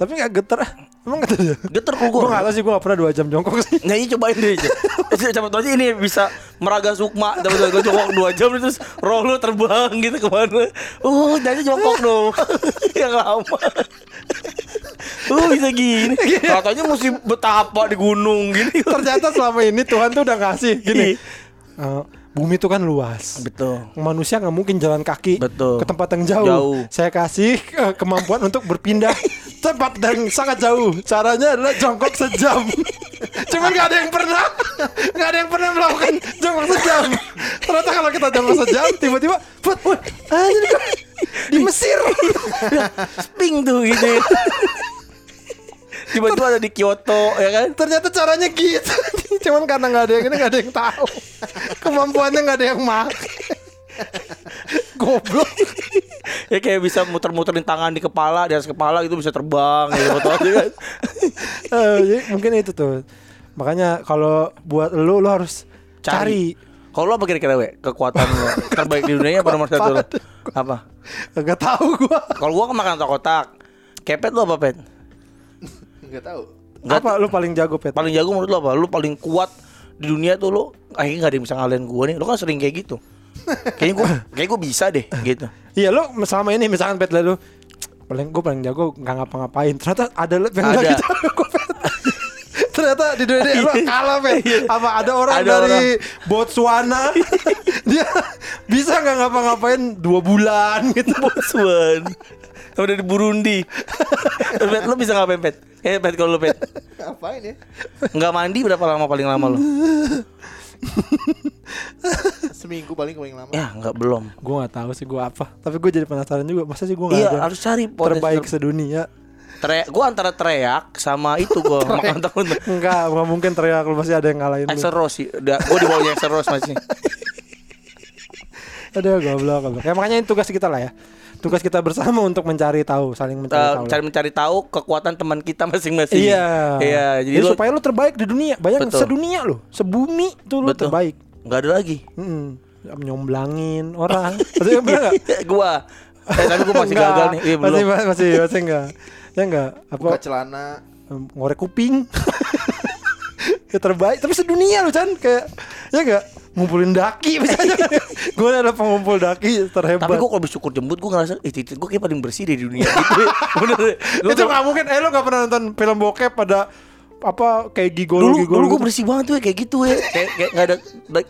Tapi nggak geter. Emang geter ya? geter kok Gue gue nggak tahu sih gue nggak pernah dua jam jongkok sih. Nah ini cobain deh (laughs) Coba tahu aja ini bisa meraga sukma Dapat gue jongkok 2 jam terus roh lu terbang gitu ke mana Uh jadi jongkok dong (laughs) Yang lama Uh bisa gini Katanya mesti betapa di gunung gini (laughs) Ternyata selama ini Tuhan tuh udah ngasih gini. eh, bumi itu kan luas. Betul Manusia nggak mungkin jalan kaki Betul. ke tempat yang jauh. Jauh. Saya kasih eh, kemampuan untuk berpindah tempat yang sangat jauh. Caranya adalah jongkok sejam. (laughs) Cuman nggak ada yang pernah, nggak ada yang pernah melakukan jongkok sejam. Ternyata kalau kita jongkok sejam, tiba-tiba, put, put, ah, ini kok di Mesir. Sping tuh gitu Tiba-tiba ada di Kyoto ya kan Ternyata caranya gitu. (laughs) Cuman karena nggak ada yang ini nggak ada yang tahu. Kemampuannya nggak ada yang make. (laughs) Goblok. (laughs) Ya kayak bisa muter-muterin tangan di kepala Di atas kepala itu bisa terbang gitu kan (laughs) jadi mungkin itu tuh. Makanya kalau buat lu lu harus cari. Kalau lo apa kira-kira we kekuatan lo terbaik di dunia apa nomor satu lo? Apa? Gak tahu gua. Kalau gua kan makan otak-otak. Kepet lo apa pet? Enggak tahu. Nggak- Apa lu paling jago pet? Paling jago menurut lo apa? Lu paling kuat di dunia tuh lo. Akhirnya gak ada yang bisa ngalahin gua nih. Lo kan sering kayak gitu. Kayaknya gua, kayak gua bisa deh gitu. Iya lu selama ini misalkan pet lu paling gue paling jago nggak ngapa-ngapain ternyata ada lu yang Ada. (laughs) Pet. (laughs) ternyata di dunia ini lu kalah pet apa ada orang Ada dari Botswana (laughs) dia bisa nggak ngapa-ngapain dua bulan gitu Bosuan. Sama dari Burundi. pet, lo bisa ngapain pet? Eh pet kalau lo pet. Apain ya? Nggak mandi berapa lama paling lama lo? (laughs) Seminggu paling paling lama. Ya nggak belum. gue nggak tahu sih gue apa tapi gue jadi penasaran juga masa sih gue nggak Iya ada harus cari terbaik ter- sedunia Teriak, gua antara teriak sama itu gua makan tahun. enggak nggak mungkin teriak lu pasti ada yang ngalahin lu Axel Rose sih. Udah, gua di bawahnya Axel Rose masih. Aduh goblok goblok. Ya makanya ini tugas kita lah ya. Tugas kita bersama untuk mencari tahu, saling mencari Eh, tahu. cari mencari tahu kekuatan teman kita masing-masing. Iya. Iya, jadi, Jadi lo supaya lu terbaik di dunia. Bayangin Betul. sedunia lu, sebumi tuh lu Betul. terbaik. nggak ada lagi. Mm-mm. Nyomblangin orang. Maksudnya bener enggak? gua. Eh, tapi gua masih gagal nih. Iya, belum. Masih masih masih enggak. Ya enggak. Buka Apa celana. em, ngorek kuping. (laughs) ya terbaik, tapi sedunia lu Chan kayak ya enggak. Ngumpulin daki misalnya. (laughs) gue adalah pengumpul daki terhebat. Tapi gue kalau habis cukur jembut gue ngerasa eh titik gue kayak paling bersih di dunia gitu. (laughs) ya. Bener. Gua itu nggak mungkin. Eh lo nggak pernah nonton film bokep pada apa kayak gigolo dulu gigolo dulu gue gitu? bersih banget tuh ya, kayak gitu ya kayak kayak nggak ada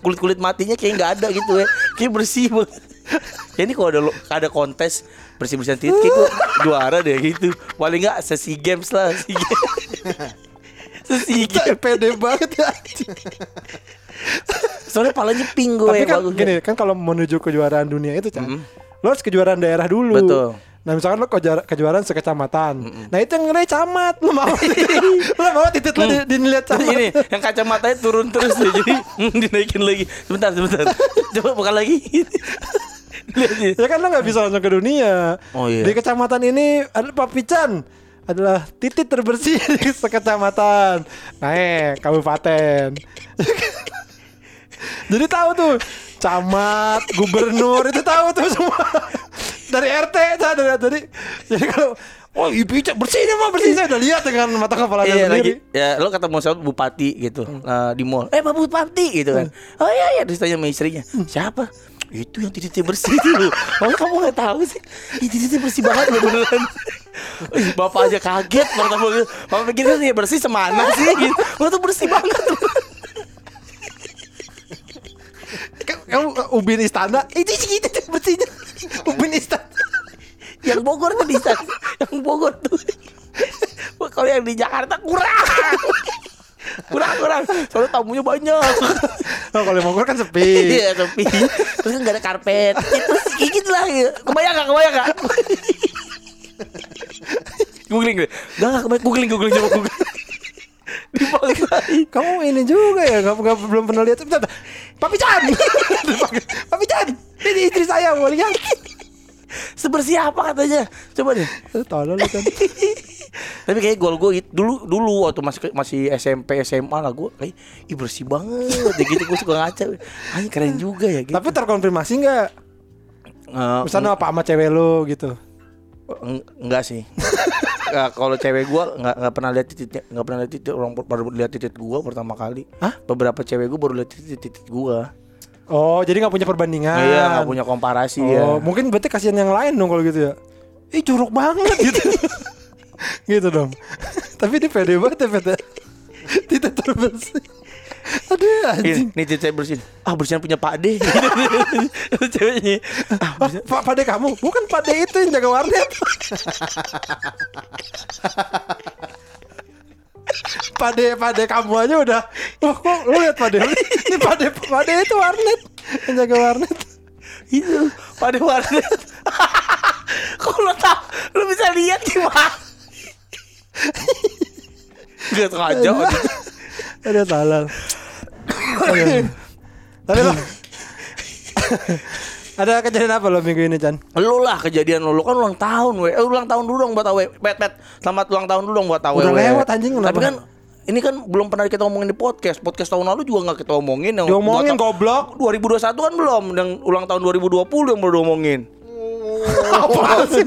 kulit kulit matinya kayak nggak ada gitu ya kayak bersih banget (laughs) ya ini kalau ada lo- ada kontes bersih bersihan titik kayak gue juara deh gitu paling nggak sesi games lah sesi games sesi games pede banget ya. Soalnya palanya pink gue Tapi kan bagus gini kan kalau menuju kejuaraan dunia itu kan, lo harus kejuaraan daerah dulu. Betul. Nah misalkan lo kejuara- kejuaraan sekecamatan, nah itu yang nilai camat, lo mau, (laughs) (laughs) lo mau titik lo di- dinilai camat. ini yang kacamatanya turun terus jadi hmm, dinaikin lagi sebentar sebentar (laughs) coba bukan lagi. Ya kan lo nggak bisa langsung ke dunia. Oh, iya. Di kecamatan ini ada Papican adalah titik terbersih di sekecamatan. Naik kabupaten. Jadi tahu tuh camat, gubernur itu tahu tuh semua. Dari RT saya dari jadi jadi kalau oh ibu bersih ini mah bersih. Saya udah lihat dengan mata kepala saya Iya sendiri. lagi ya lo ketemu sama bupati gitu eh, di mall. Eh pak bupati gitu kan. Oh iya iya terus tanya sama istrinya. Siapa? Itu yang titiknya bersih itu (laughs) oh kamu nggak tahu sih? Ih, titiknya bersih banget beneran. Bapak aja kaget pertama bapak pikir ya bersih semana sih? (laughs) Gitu. Wah tuh bersih banget Kamu uh, ubin istana itu segitu bersihnya. (laughs) ubin istana. yang Bogor tuh bisa yang Bogor tuh kalau yang di Jakarta kurang kurang kurang soalnya tamunya banyak Oh, kalau Bogor kan sepi. Iya tapi terus kan gak ada karpet. Terus gigit lah. ya. Kebayang gak? Kebayang gak? googling deh. Gak gak kebayang. Googling googling coba googling. Dipaksain. (laughs) Kamu ini juga ya, nggak nggak- belum pernah lihat. Bentar. Papi Chan, (laughs) Papi Chan, ini istri saya mau lihat. Sebersih apa katanya? Coba deh. Eh, Tolong lu kan. (laughs) Tapi kayak gol gue gitu, dulu dulu waktu masih masih SMP SMA lah gue kayak ih bersih banget ya gitu gue suka ngaca. Anjing keren juga ya gitu. Tapi terkonfirmasi nggak? Eh, Misalnya apa sama cewek lu gitu? Eng- enggak sih Nggak, kalau cewek gua nggak nggak pernah lihat titiknya nggak pernah lihat titik orang baru lihat titik gua pertama kali Hah? beberapa cewek gua baru lihat titik titik gua Oh, jadi nggak punya perbandingan? iya nggak punya komparasi Oh, ya mungkin berarti kasihan yang lain dong kalau gitu ya. Ih, jorok banget (laughs) gitu. gitu dong. (laughs) Tapi dia pede banget ya, pede. Tidak terbersih. Aduh, anjing. titik saya bersihin ah bersihin punya Pak D (laughs) ceweknya ah, Ah, Pak Pade kamu, bukan Pade itu yang jaga warnet. Pade Pade kamu aja udah. Wah, kok lu lihat Pade? Ini Pade Pade itu warnet yang jaga warnet. itu Pak D warnet (laughs) kok lo tau lo bisa lihat gimana Gak sengaja Ada salah. Aduh. Tapi lo (laughs) ada kejadian apa lo minggu ini Chan? Lu lah kejadian lu, lu kan ulang tahun we. Eh, ulang tahun dulu dong buat awe. Pet pet. Selamat ulang tahun dulu dong buat awe. Udah lewat, anjing, Tapi kan ini kan belum pernah kita omongin di podcast. Podcast tahun lalu juga nggak kita omongin yang Diomongin buat- goblok. 2021 kan belum yang ulang tahun 2020 yang baru diomongin. (laughs) Apa sih?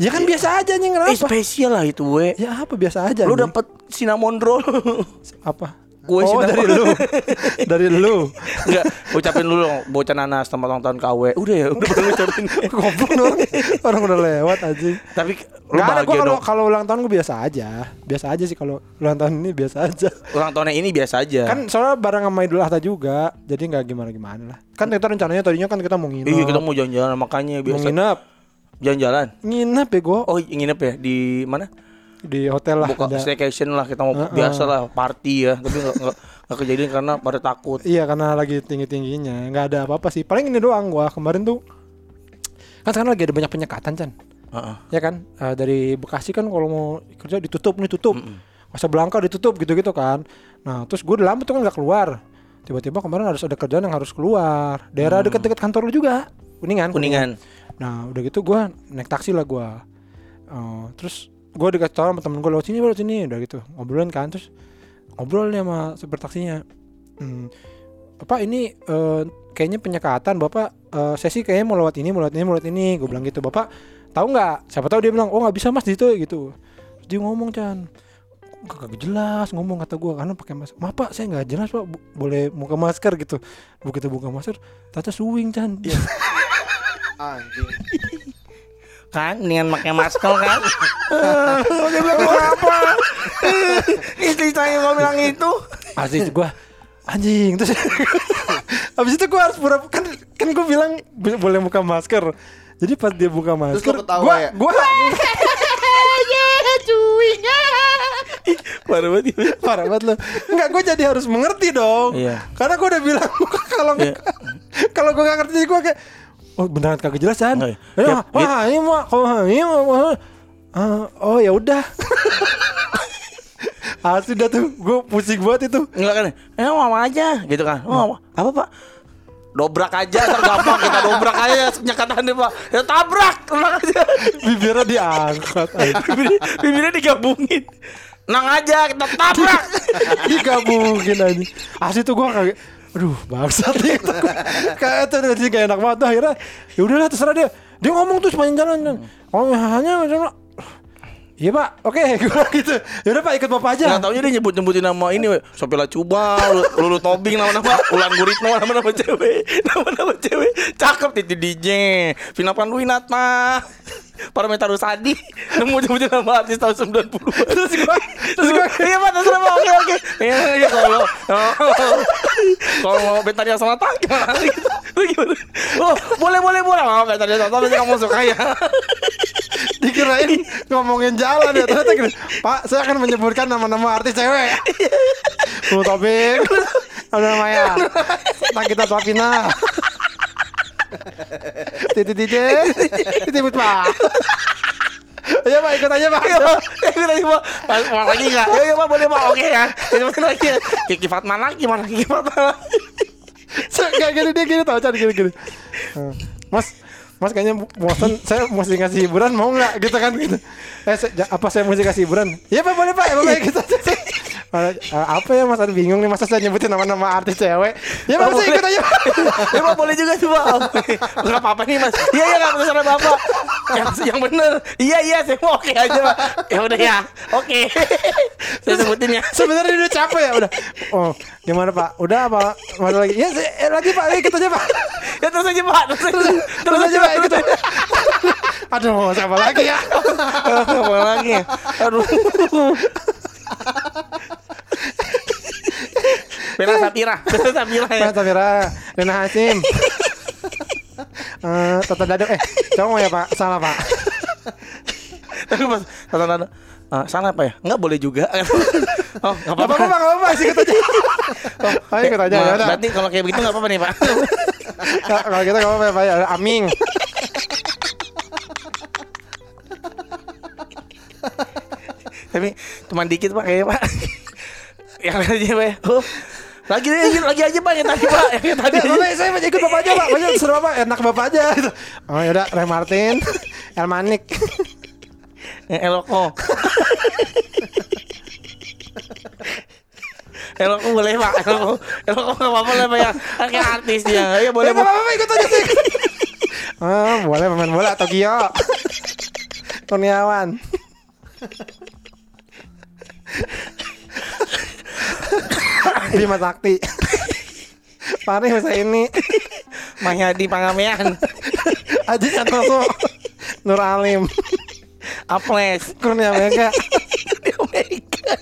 ya kan biasa aja nih Eh kenapa? spesial lah itu we. Ya apa biasa aja. Lu dapet cinnamon roll. apa? Kue oh, (laughs) dari lu. dari lu. Enggak, ucapin dulu dong bocah nanas selamat ulang tahun KW. Udah ya, udah baru ucapin. (laughs) Goblok lu orang, udah lewat aja. Tapi lu Gak ada gua kalau dong. kalau ulang tahun gue biasa aja. Biasa aja sih kalau ulang tahun ini biasa aja. Ulang tahunnya ini biasa aja. Kan soalnya bareng sama Idul Adha juga. Jadi nggak gimana-gimana lah. Kan kita rencananya tadinya kan kita mau nginep. Iya kita mau jalan-jalan makanya mau biasa nginep. jalan-jalan. Nginep ya gue Oh nginep ya di mana? Di hotel lah. Buka ada. staycation lah kita mau Heeh. biasa lah party ya tapi nggak nggak kejadian karena pada takut. Iya karena lagi tinggi tingginya nggak ada apa-apa sih. Paling ini doang gua kemarin tuh kan sekarang lagi ada banyak penyekatan Chan. Heeh. ya kan Eh, dari Bekasi kan kalau mau kerja ditutup nih tutup masa Belangka ditutup gitu-gitu kan nah terus gue udah lama tuh kan nggak keluar tiba-tiba kemarin harus ada kerjaan yang harus keluar daerah dekat-dekat kantor lu juga kuningan Kuningan. nah udah gitu gue naik taksi lah gue Eh, terus gue dikasih tahu sama temen gue lewat sini lewat sini udah gitu ngobrolin kan terus ngobrol nih sama supir taksinya hmm, bapak ini eh, kayaknya penyekatan bapak eh, saya sih kayaknya mau lewat ini mau lewat ini mau lewat ini gue bilang gitu bapak tahu nggak siapa tahu dia bilang oh nggak bisa mas di situ gitu Terus dia ngomong Chan Gak kagak jelas ngomong kata gue karena pakai masker. Maaf pak, saya nggak jelas pak. Boleh buka masker gitu. Begitu buka masker, tata swing Chan. (laughs) Anjing. Kan? Dengan pakai masker kan? (laughs) Dia bilang "Lu apa? (laughs) Istri saya mau bilang itu. Asli gue anjing. Terus (laughs) habis itu gue harus pura kan kan gue bilang "Bo- boleh buka masker. Jadi pas dia buka masker ketawa gue ya? gue parah banget ya. parah banget lo nggak gue jadi harus mengerti dong. Iya. karena gue udah bilang kalau Iya. kalau gue nggak ngerti gue kayak oh beneran kagak jelas kan Oh, ya, wah ini mah kalau ini mah wah, ah, oh ya udah (laughs) Asli dah tuh, gue pusing banget itu Enggak kan? Eh mau aja gitu kan. Oh, apa Pak? Dobrak aja tergampang kita dobrak aja (laughs) nyekatannya Pak. Ya tabrak, tenang aja. (laughs) Bibirnya diangkat Bibirnya, bibirnya digabungin. Nang aja kita tabrak. digabungin aja asli tuh gue kaget aduh bangsat nih. (laughs) Kayak itu udah gak enak banget. Tuh akhirnya ya udahlah terserah dia. Dia ngomong tuh sepanjang jalan kan oh hanya iya pak oke. (laughs) Gue gitu. Ya udah pak ikut bapak aja. Nggak taunya dia nyebut-nyebutin nama ini. Sopila Cuba, Lulu, Tobing nama-nama, Ulan Guritno nama-nama cewek, (laughs) nama-nama cewek. Cakep Titi DJ, Vina Panduwinatma, Parameter Rusadi, nemu nyebutin nama artis tahun 90 terus gue terus gue Iya Pak, terserah Pak, oke oke. Iya, iya kalau Kalau mau Betania Selatan gimana? Gitu gimana? Oh, boleh boleh boleh. Oh, Betania Selatan pasti kamu suka ya. Dikirain ngomongin jalan ya. Ternyata gini pak saya akan menyebutkan nama-nama artis cewek. Lulu Tobing ada namanya Nagita Slavina Titi DJ Titi. Putma. Ayo pak ikut aja pak. Ikut aja Pak. Mau lagi nggak? Ayo, ayo Pak, boleh Pak, oke ya. Itu lagi. Kiki Fatma lagi, mana Kiki Fatma Kayak gini dia gini tau Chan gini gini. Eh, Mas Mas kayaknya bosan Saya mesti ngasih hiburan mau nggak? Gitu kan gitu. Eh apa saya mesti kasih hiburan? Iya pak boleh pak. Ya pak gitu. Aja Eh, Apa ya mas? Ada bingung nih Masa saya nyebutin nama-nama artis cewek? Ya pak saya ikut aja. Ya (laughs) Pak, boleh juga sih Pak. (laughs) Nggak apa-apa nih Mas. Iya, iya, nggak terserah Bapak. Yang, yang bener. Iya, iya, saya mau oke aja Pak. Ya udah ya, oke. (laughs) Saya sebutin ya. Sebenarnya udah capek ya udah. Oh gimana pak? Udah apa? Mas lagi? Ya saya- eh, lagi pak. Ikut aja pak. Ya terus aja Pak. Terus aja. Terus aja pak. ikut aja. Aduh siapa lagi ya? Apa lagi ya? Aduh Bella Sapira (laughs) Bella Sapira ya. Pak Safira Rena Hasim (laughs) Eh, Tata Dado. Eh cowok ya pak? Salah pak. Tapi pas Tata Nada ah, Sana apa ya? Enggak boleh juga. (laughs) Oh Gak nggak apa-apa. Apa-apa pak Gak apa-apa Ikut aja. Oh ikut aja Nah, ya udah. Berarti kalau kayak begitu nggak apa-apa nih Pak. Ka- Kalau kita gak apa-apa ya Pak ya. Aming. Tapi cuma dikit Pak kayaknya Pak. Yang aja Pak ya. Oh lagi lagi lagi aja Pak yang tadi Pak yang tadi. Bapak, saya mau ikut bapak aja pak. Banyak seru bapak Enak bapak aja gitu. Oh yaudah Ray Martin (laughs) El Manik. Yang eloko Eloko boleh Pak. Eloko Eloko nggak apa-apa lah Pak ya. Kayak artis dia. Ya boleh Boleh Pak. Bapak ikut aja sih Oh boleh pemain bola Tokyo. Kurniawan Bima Sakti. Fahri (laughs) Husaini Mahyadi Pangamean. Aji Santoso. Nur Alim. Aples. Kurnia Mega Mega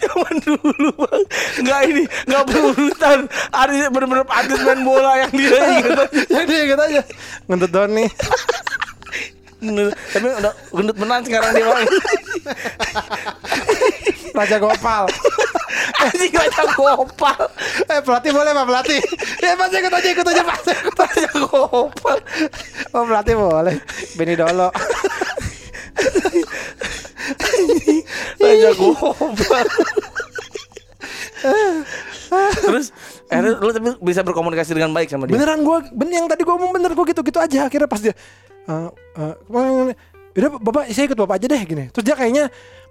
Zaman dulu bang. Nggak ini Nggak berurutan. Artis bener-bener artis main bola yang dia (laughs) ingat Yang dia ikut aja. Ngentut Doni. Bener. Tapi udah gendut beneran sekarang dia bang. Raja Gopal Anjing baca gopal (laughs) Eh pelatih boleh pak pelatih. (laughs) Ya saya ikut aja ikut aja aja. Baca gopal Oh pelatih boleh. Benny Dolo. (laughs) Baca gopal Terus akhirnya lu tapi bisa berkomunikasi dengan baik sama dia? Beneran gue bener yang tadi gue ngomong bener gue gitu gitu aja. Akhirnya pas dia eh eh, kemana- udah bapak saya ikut bapak aja deh gini. Terus dia kayaknya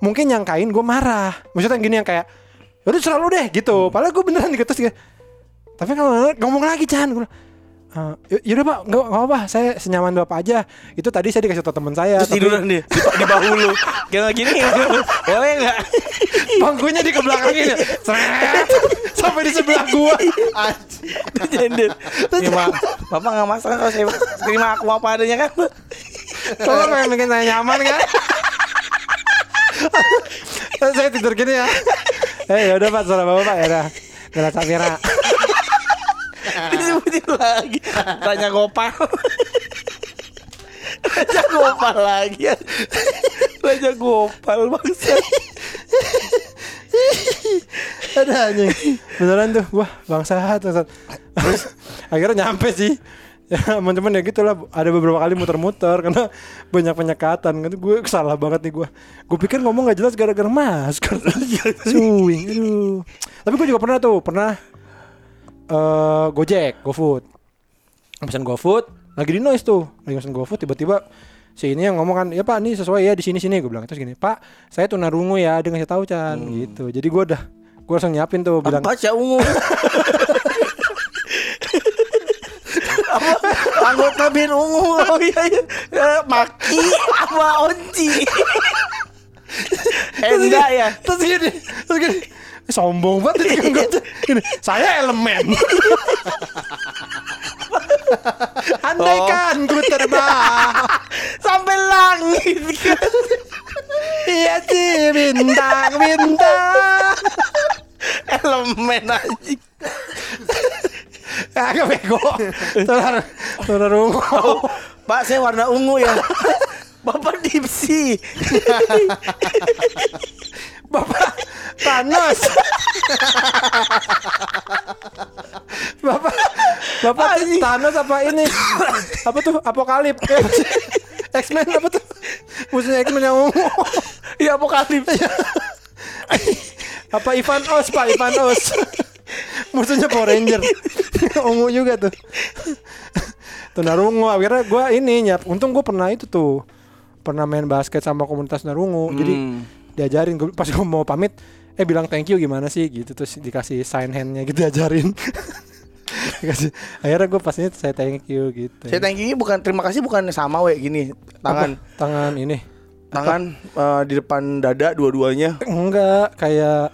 mungkin nyangkain gue marah. Maksudnya gini yang kayak udah selalu deh gitu. Padahal gue beneran gitu terus tapi kalau ngomong lagi Chan. Gue "Eh, y- yaudah pak. Nggak nggak apa saya senyaman bapak aja. Itu tadi saya dikasih tau teman saya Terus tapi tiduran dia. (laughs) Di, di bahu lu. Kayak gini boleh enggak? bangkunya dikebelakangin ya Seret. sampai di sebelah gua. Jender. Ya, Ma, Bapak enggak masalah kalau saya terima aku apa adanya kan. Bapak pengen bikin saya nyaman kan? Saya tidur gini ya eh ya udah pak salah bapak pak ya udah Bella Safira (laughs) Disebutin lagi. Tanya gopal. (laughs) Raja gopal lagi. Raja gopal bangsa. ada anjing beneran tuh wah bangsat bangsat terus akhirnya nyampe sih ya (laughs) teman-teman ya gitu lah ada beberapa kali muter-muter karena banyak penyekatan. Kan gue salah banget nih gue gue pikir ngomong nggak jelas gara-gara masker (laughs) suing aduh. Tapi gue juga pernah tuh pernah eh gojek gofood. Pesan gofood lagi di noise tuh. Lagi pesan gofood tiba-tiba si ini yang ngomong kan ya pak ini sesuai ya di sini sini. Gue bilang terus gini pak saya tunarungu ya dia ngasih tahu Chan. Gitu. Jadi gue udah gue langsung nyiapin tuh bilang Apa sih ungu? (laughs) apa anggota bin ungu. (laughs) Oh iya iya. Eh, maki apa onci. (laughs) Eh enggak ya. terus gini terus gini. Sombong banget ini. Gojek gini saya elemen. (laughs) Andaikan ku terbang sampai langit. Iya sih bintang bintang. Elemen anjing (laughs) agak bego. Tunar tunar ungu. Pak saya warna ungu ya. (laughs) Bapak dipsi. (laughs) Bapak Thanos bapak bapak Thanos apa ini? Apa tuh? Apokalip X-Men apa tuh? Musuhnya X-Men yang ungu. Ya apokalips apa Ivan Os pak? Ivan Os (laughs) musuhnya Power Ranger. (laughs) Ungu juga tuh. (laughs) Tunarungu akhirnya gue ini nyap untung gue pernah itu tuh pernah main basket sama komunitas tunarungu jadi Hmm. diajarin gua- pas gue mau pamit eh bilang thank you gimana sih gitu. Terus dikasih sign handnya gitu diajarin. Dikasih akhirnya gue pas ini saya thank you gitu. Saya thank you bukan terima kasih bukan sama we gini. Tangan. Apa? tangan ini. Tangan eh, di depan dada dua-duanya. Enggak kayak.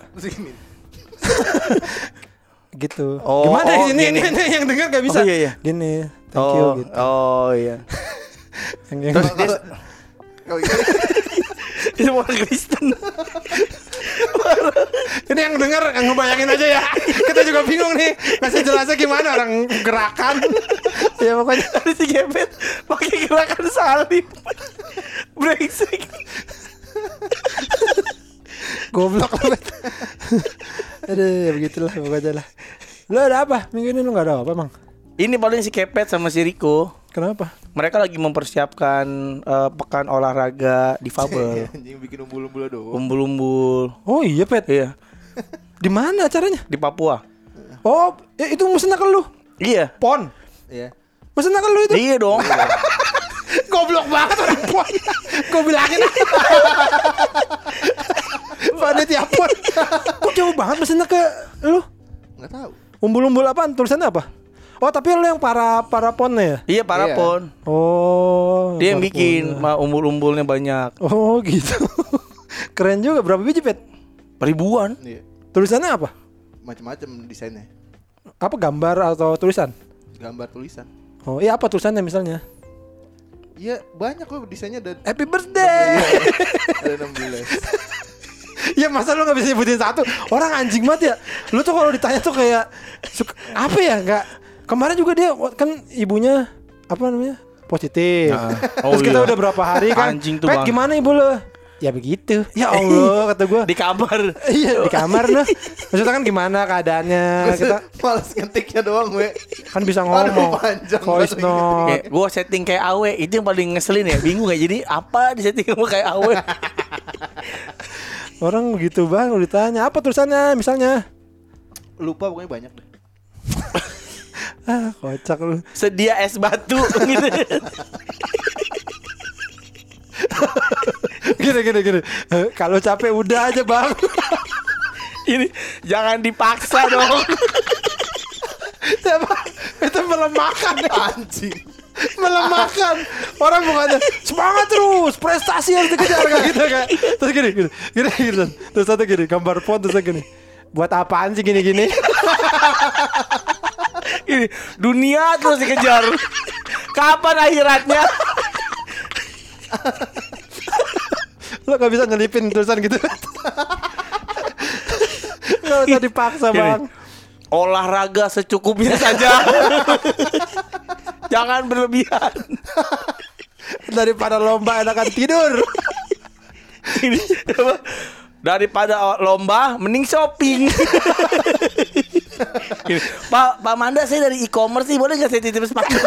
Gitu. Oh, gimana oh, ini, gini. ini, (laughs) ini yang dengar gak bisa? Oh, iya, iya. gini thank you oh gitu. oh iya. (laughs) Yang, yang terus dia itu orang Kristen. (laughs) Ini yang dengar yang ngebayangin aja ya. Kita juga bingung nih ngasih jelasnya gimana orang gerakan. Ya pokoknya ada si gebet pakai gerakan salib. Brengsek. Goblok banget aduh ya begitulah pokoknya lah. Lu ada apa? Minggu ini lu nggak ada apa emang ini paling si kepet sama si Riko. Kenapa? Mereka lagi mempersiapkan eh, pekan olahraga difabel (laughs) anjing bikin umbul-umbul doang. umbul-umbul. Oh iya pet? Iya. Di mana acaranya? Di Papua. Oh ya, itu mesen ke lu? Iya. Pon? Iya. mesen ke lu itu? Iya dong. (laughs) Goblok banget orang pon. Gue bilangin (laughs) panitia pon (laughs) kok jauh banget mesennya ke lu? Enggak tahu. umbul-umbul apaan? Tulisannya apa? Oh tapi lu yang para para ponnya ya? Iya para Iya. pon. Oh dia yang bikin ma- umbul-umbulnya banyak. Oh (laughs) gitu. Keren juga. Berapa biji pet? Ribuan. Iya. tulisannya apa? Macam-macam desainnya. apa gambar atau tulisan? Gambar tulisan. oh iya apa tulisannya misalnya? Iya, banyak kok desainnya ada happy birthday! Ada 16. (laughs) ya masa lu nggak bisa nyebutin satu? Orang anjing banget ya. Lu tuh kalau ditanya tuh kayak suka, apa ya? Nggak. Kemarin juga dia kan ibunya apa namanya? Positif. Nah, terus oh kita iya. udah berapa hari kan? Anjing tuh, Pet Bang. gimana ibu lu? Ya begitu. Ya (laughs) Allah kata gue di kamar. Iya di kamar nah maksudnya kan gimana keadaannya? Kita Males ngetiknya doang, we. kan bisa Aduh, ngomong panjang voice note. Kayak gue setting kayak awe itu yang paling ngeselin ya. Bingung ya jadi apa di setting sama kayak awe (laughs) orang begitu bang lu ditanya apa tulisannya misalnya? Lupa pokoknya banyak deh. (laughs) ah kocak lu. Sedia es batu (laughs) gitu. Gini gini gini. Eh, kalau capek udah aja bang. (laughs) Ini jangan dipaksa dong. Itu melemahkan Anjing. Melemahkan. Orang bukannya semangat terus prestasi harus dikejar kayak gitu kayak. Terus gini gini gini, gini, terus satu gini gambar font terus gini. Buat apaan sih (laughs) gini gini Ini dunia terus dikejar. Kapan akhiratnya? (laughs) lo gak bisa nyelipin tulisan gitu. (laughs) Gak usah dipaksa bang. Olahraga secukupnya saja. Jangan berlebihan. daripada lomba enakan tidur? Daripada lomba mending shopping. Pak Pak Manda saya dari e-commerce sih boleh nggak saya titip sepatu?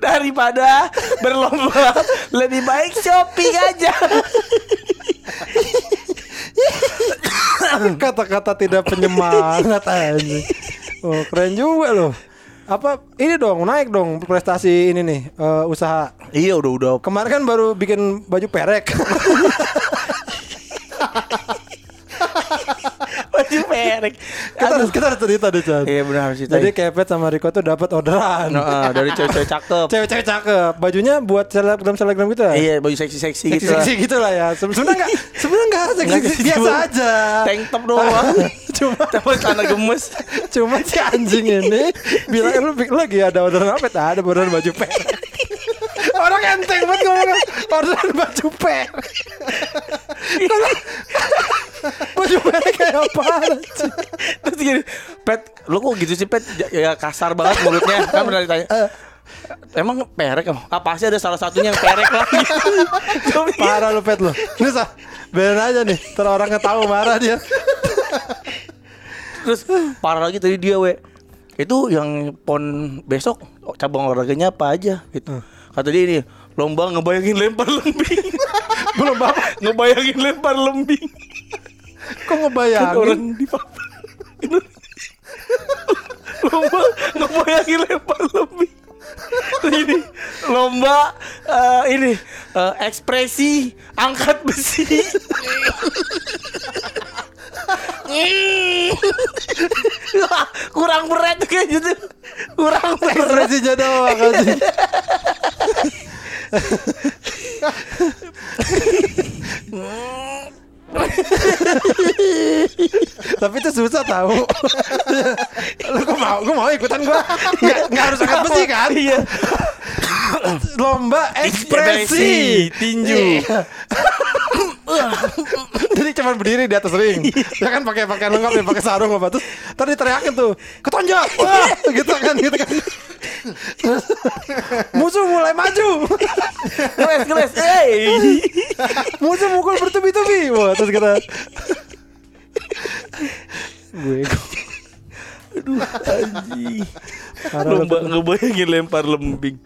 Daripada berlomba lebih baik shopping aja. kata-kata tidak penyemangat aja oh keren juga loh. Apa ini dong naik dong prestasi ini nih eh, usaha. Iya udah udah. Kemarin kan baru bikin baju perek (laughs) baju merek. kita harus kita harus cerita deh Chan Iya benar sih. jadi Kepet sama Riko tuh dapat orderan (laughs) dari cewek-cewek cakep. cewek-cewek cakep bajunya buat selebgram selebgram gitu ya Iya baju seksi-seksi gitu. seksi-seksi gitu lah ya Se- sebenarnya nggak (laughs) sebenarnya nggak seksi biasa aja Tank top doang. (laughs) cuma Tapi celana gemes. cuma si anjing ini bilang lu lagi ada orderan apa ada orderan baju perek orang enteng banget ngomong orderan baju perek baju perek kayak apa Terus gini, Pet, lu kok gitu sih Pet? Ya, ya kasar banget mulutnya. Kan pernah ditanya. Emang perek? Ah pasti ada salah satunya yang perek lagi. (laughs) Parah lu pet lu ini sah biarin aja nih terus orang tahu marah dia Terus parah lagi tadi dia we. Itu yang pon besok cabang olahraganya apa aja gitu. Kata dia ini lomba ngebayangin lempar lembing. belum bapak (laughs) ngebayangin lempar lembing. Kok Kan ngebayangin orang di papan. Lomba ngebayangin lempar lembing. ini lomba eh, ini eh, ekspresi angkat besi. Kurang berat kayak gitu. Kurang berat. ekspresinya doang anjing. (laughs) Tapi itu susah tahu. Lu kok mau? Gue mau ikutan gua. Nggak, nggak harus angkat besi kan? Iya. Lomba ekspresi tinju. Iya. Jadi cuma berdiri di atas ring. Ya kan pakai pakaian lengkap ya, pakai sarung apa terus tadi teriakin tuh, ketonjok. Wah, gitu kan gitu kan. Musuh mulai maju. Keres keres. Hey. Musuh mukul bertubi-tubi. Wah, terus kita gue Aduh anjing. Lu, Lomba ngebayangin lempar lembing.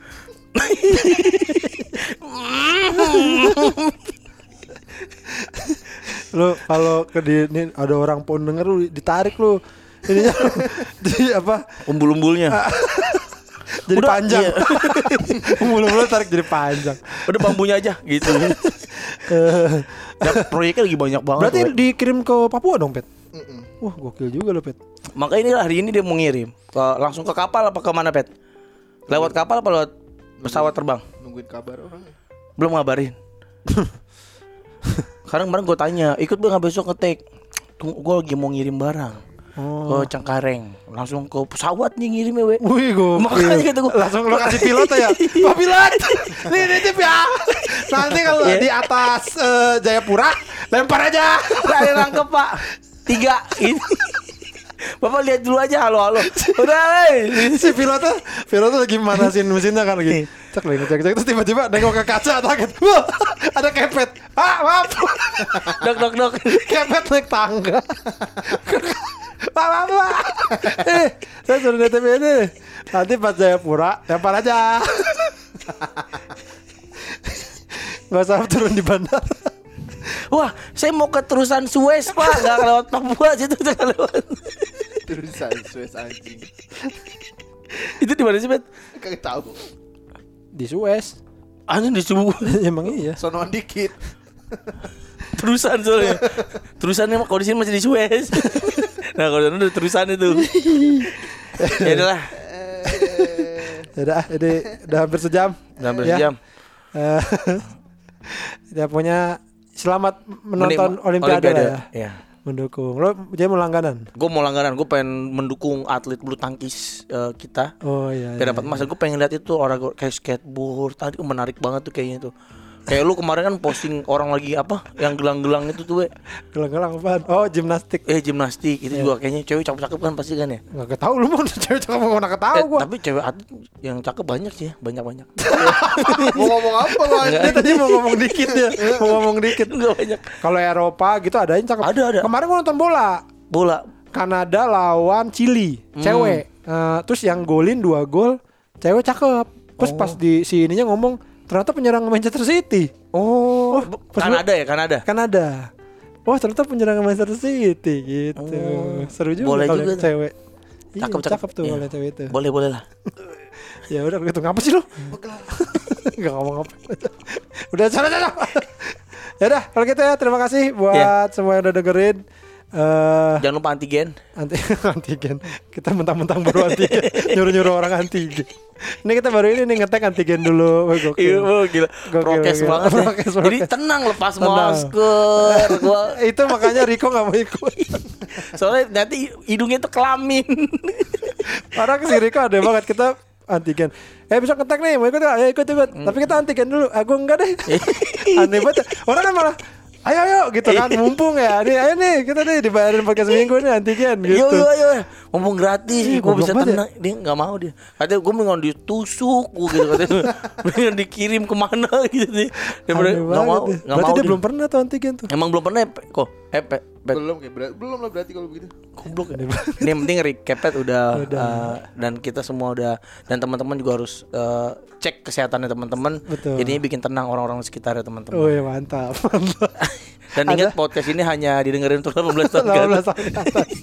lu kalau ke di ini ada orang pun denger lu ditarik lu ininya (laughs) di apa Umbul-umbulnya. jadi Udah, panjang iya. (laughs) mulu-mulu tarik jadi panjang Udah bambunya aja gitu. (laughs) (laughs) Eh, Dan proyeknya lagi banyak banget. berarti we. dikirim ke Papua dong pet Mm-mm. wah gokil juga lo pet Makanya ini hari ini dia mau ngirim ke langsung ke kapal apa ke mana pet? Lewat kapal apa lewat pesawat terbang? Nungguin kabar orang. Belum ngabarin. (laughs) Sekarang kemarin gue tanya, ikut gue nggak besok ngetek? Gue lagi mau ngirim barang oh. Ke Cengkareng, langsung ke pesawat nih ngirimnya we. Wih gokil. Makanya kata gua. Langsung lo kasih pilot ya? Pak (laughs) pilot. (laughs) Nih nitip ya. Nanti kalau Iya. di atas eh, Jayapura Lempar aja. Udah ada nangkep pak. Tiga. Ini. Bapak lihat dulu aja halo halo. Udah hey. si pilotnya pilotnya lagi manasin mesinnya kan lagi. Cek lagi cek cek terus tiba-tiba nengok ke kaca kaget wah ada kepet. Ah maaf. Dok dok dok. Kepet naik tangga Pak, pak, pak. Eh, saya suruh DTP ini. Nanti pas Jayapura, lempar aja. Gak usah turun di bandara. Wah saya mau ke terusan Suez pak Gak lewat Papua situ Gak lewat Terusan Suez anjing. Itu di mana sih Bet? Kagak tahu. Di Suez. Anjing di subuh (laughs) Emang iya. Sonoan dikit. Terusan soalnya Terusannya mah kalau di sini masih di Suez Nah kalau udah tulisan itu. ya udahlah, Ya udah, ini udah hampir sejam. udah hampir Ya. sejam. Eh, (laughs) ya punya selamat menonton Menik- Olimpiade, lah ya. Iya. Mendukung. Lo jadi mau langganan? Gue mau langganan, gue pengen mendukung atlet bulu tangkis eh, kita. Oh iya. Biar iya, dapat emas, gue pengen lihat itu olahraga kayak skateboard. Tadi menarik banget tuh kayaknya tuh. Kayak lu kemarin kan posting orang lagi apa yang gelang-gelang itu tuh, we. Gelang-gelang apaan? Oh gimnastik. eh gimnastik itu juga kayaknya cewek cakep-cakep kan pasti kan ya. Nggak tahu lu mau (laughs) cewek cakep mau mana Eh, ketahu gua. tapi cewek atlet yang cakep banyak sih, ya, banyak-banyak. (laughs) Mau ngomong apa? Dia tadi mau ngomong dikit ya, (laughs) mau ngomong dikit. Enggak banyak. Kalau Eropa gitu ada yang cakep. Ada, ada. Kemarin gua nonton bola. Bola. Kanada lawan Chili, Hmm. cewek. Eh, terus yang golin dua gol, cewek cakep. Terus pas Oh. di si ininya ngomong ternyata penyerang Manchester City. Oh, pas Kanada ya, Kanada. Kanada. Wah ternyata penyerang Manchester City gitu. Oh, Seru juga boleh kalau juga cewek. Iya, Cakep, cakep, cakep. tuh Iya. kalau cewek itu. Boleh, boleh lah. (laughs) Ya udah gitu ngapa sih lu? (laughs) Gak ngomong apa. (laughs) udah sana sana. ya udah kalau gitu ya terima kasih buat Iya. semua yang udah dengerin. Eh Jangan lupa antigen. anti (laughs) antigen. Kita mentang-mentang baru antigen, (laughs) nyuruh-nyuruh orang antigen. Ini kita baru ini nih ngetek antigen dulu. Wah, gokil. Iya, gila. Gokil, Prokes gokil. banget ya. Prokes, Jadi prokes. tenang lepas Tenang. masker. (laughs) Gua itu makanya Riko gak mau ikut. soalnya nanti hidungnya tuh kelamin. Orang si Riko ada banget kita antigen. Eh bisa ngetek nih, mau ikut gak? Ya ikut ikut. Hmm. Tapi kita antigen dulu. Aku enggak deh. Aneh banget. Orang kan malah Ayo ayo gitu kan (laughs) mumpung ya nih ayo nih kita nih dibayarin pakai seminggu nih antigen gitu. Yo yo yo, ngomong gratis, Ih, gue bisa ya. tenang. Dia nggak mau dia. Katanya gue mendingan ditusuk, gue gitu katanya. (laughs) mendingan dikirim ke mana (laughs) gitu dia. Nggak mau, nggak Berarti mau. dia belum pernah tuh antigen tuh. Emang belum pernah ya, kok? Eh, Pe, Pe, Belum kayak berat, belum lah berarti kalau begitu. goblok ya. (laughs) Ini yang penting recapet udah, Udah. eh, dan kita semua udah dan teman-teman juga harus eh, cek kesehatannya teman-teman. Betul. Jadinya bikin tenang orang-orang sekitar ya teman-teman. Oh ya mantap. Mantap. (laughs) Dan ingat podcast ini hanya didengerin untuk 18 tahun. ke 18 atas. tahun. (laughs)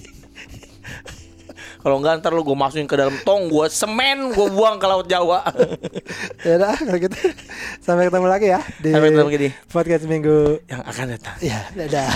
Kalau enggak ntar lu gue masukin ke dalam tong, gue semen, gue buang ke laut Jawa. Ya udah kalau gitu sampai ketemu lagi ya di Sampai ketemu lagi di podcast minggu. yang akan datang. Ya, dadah.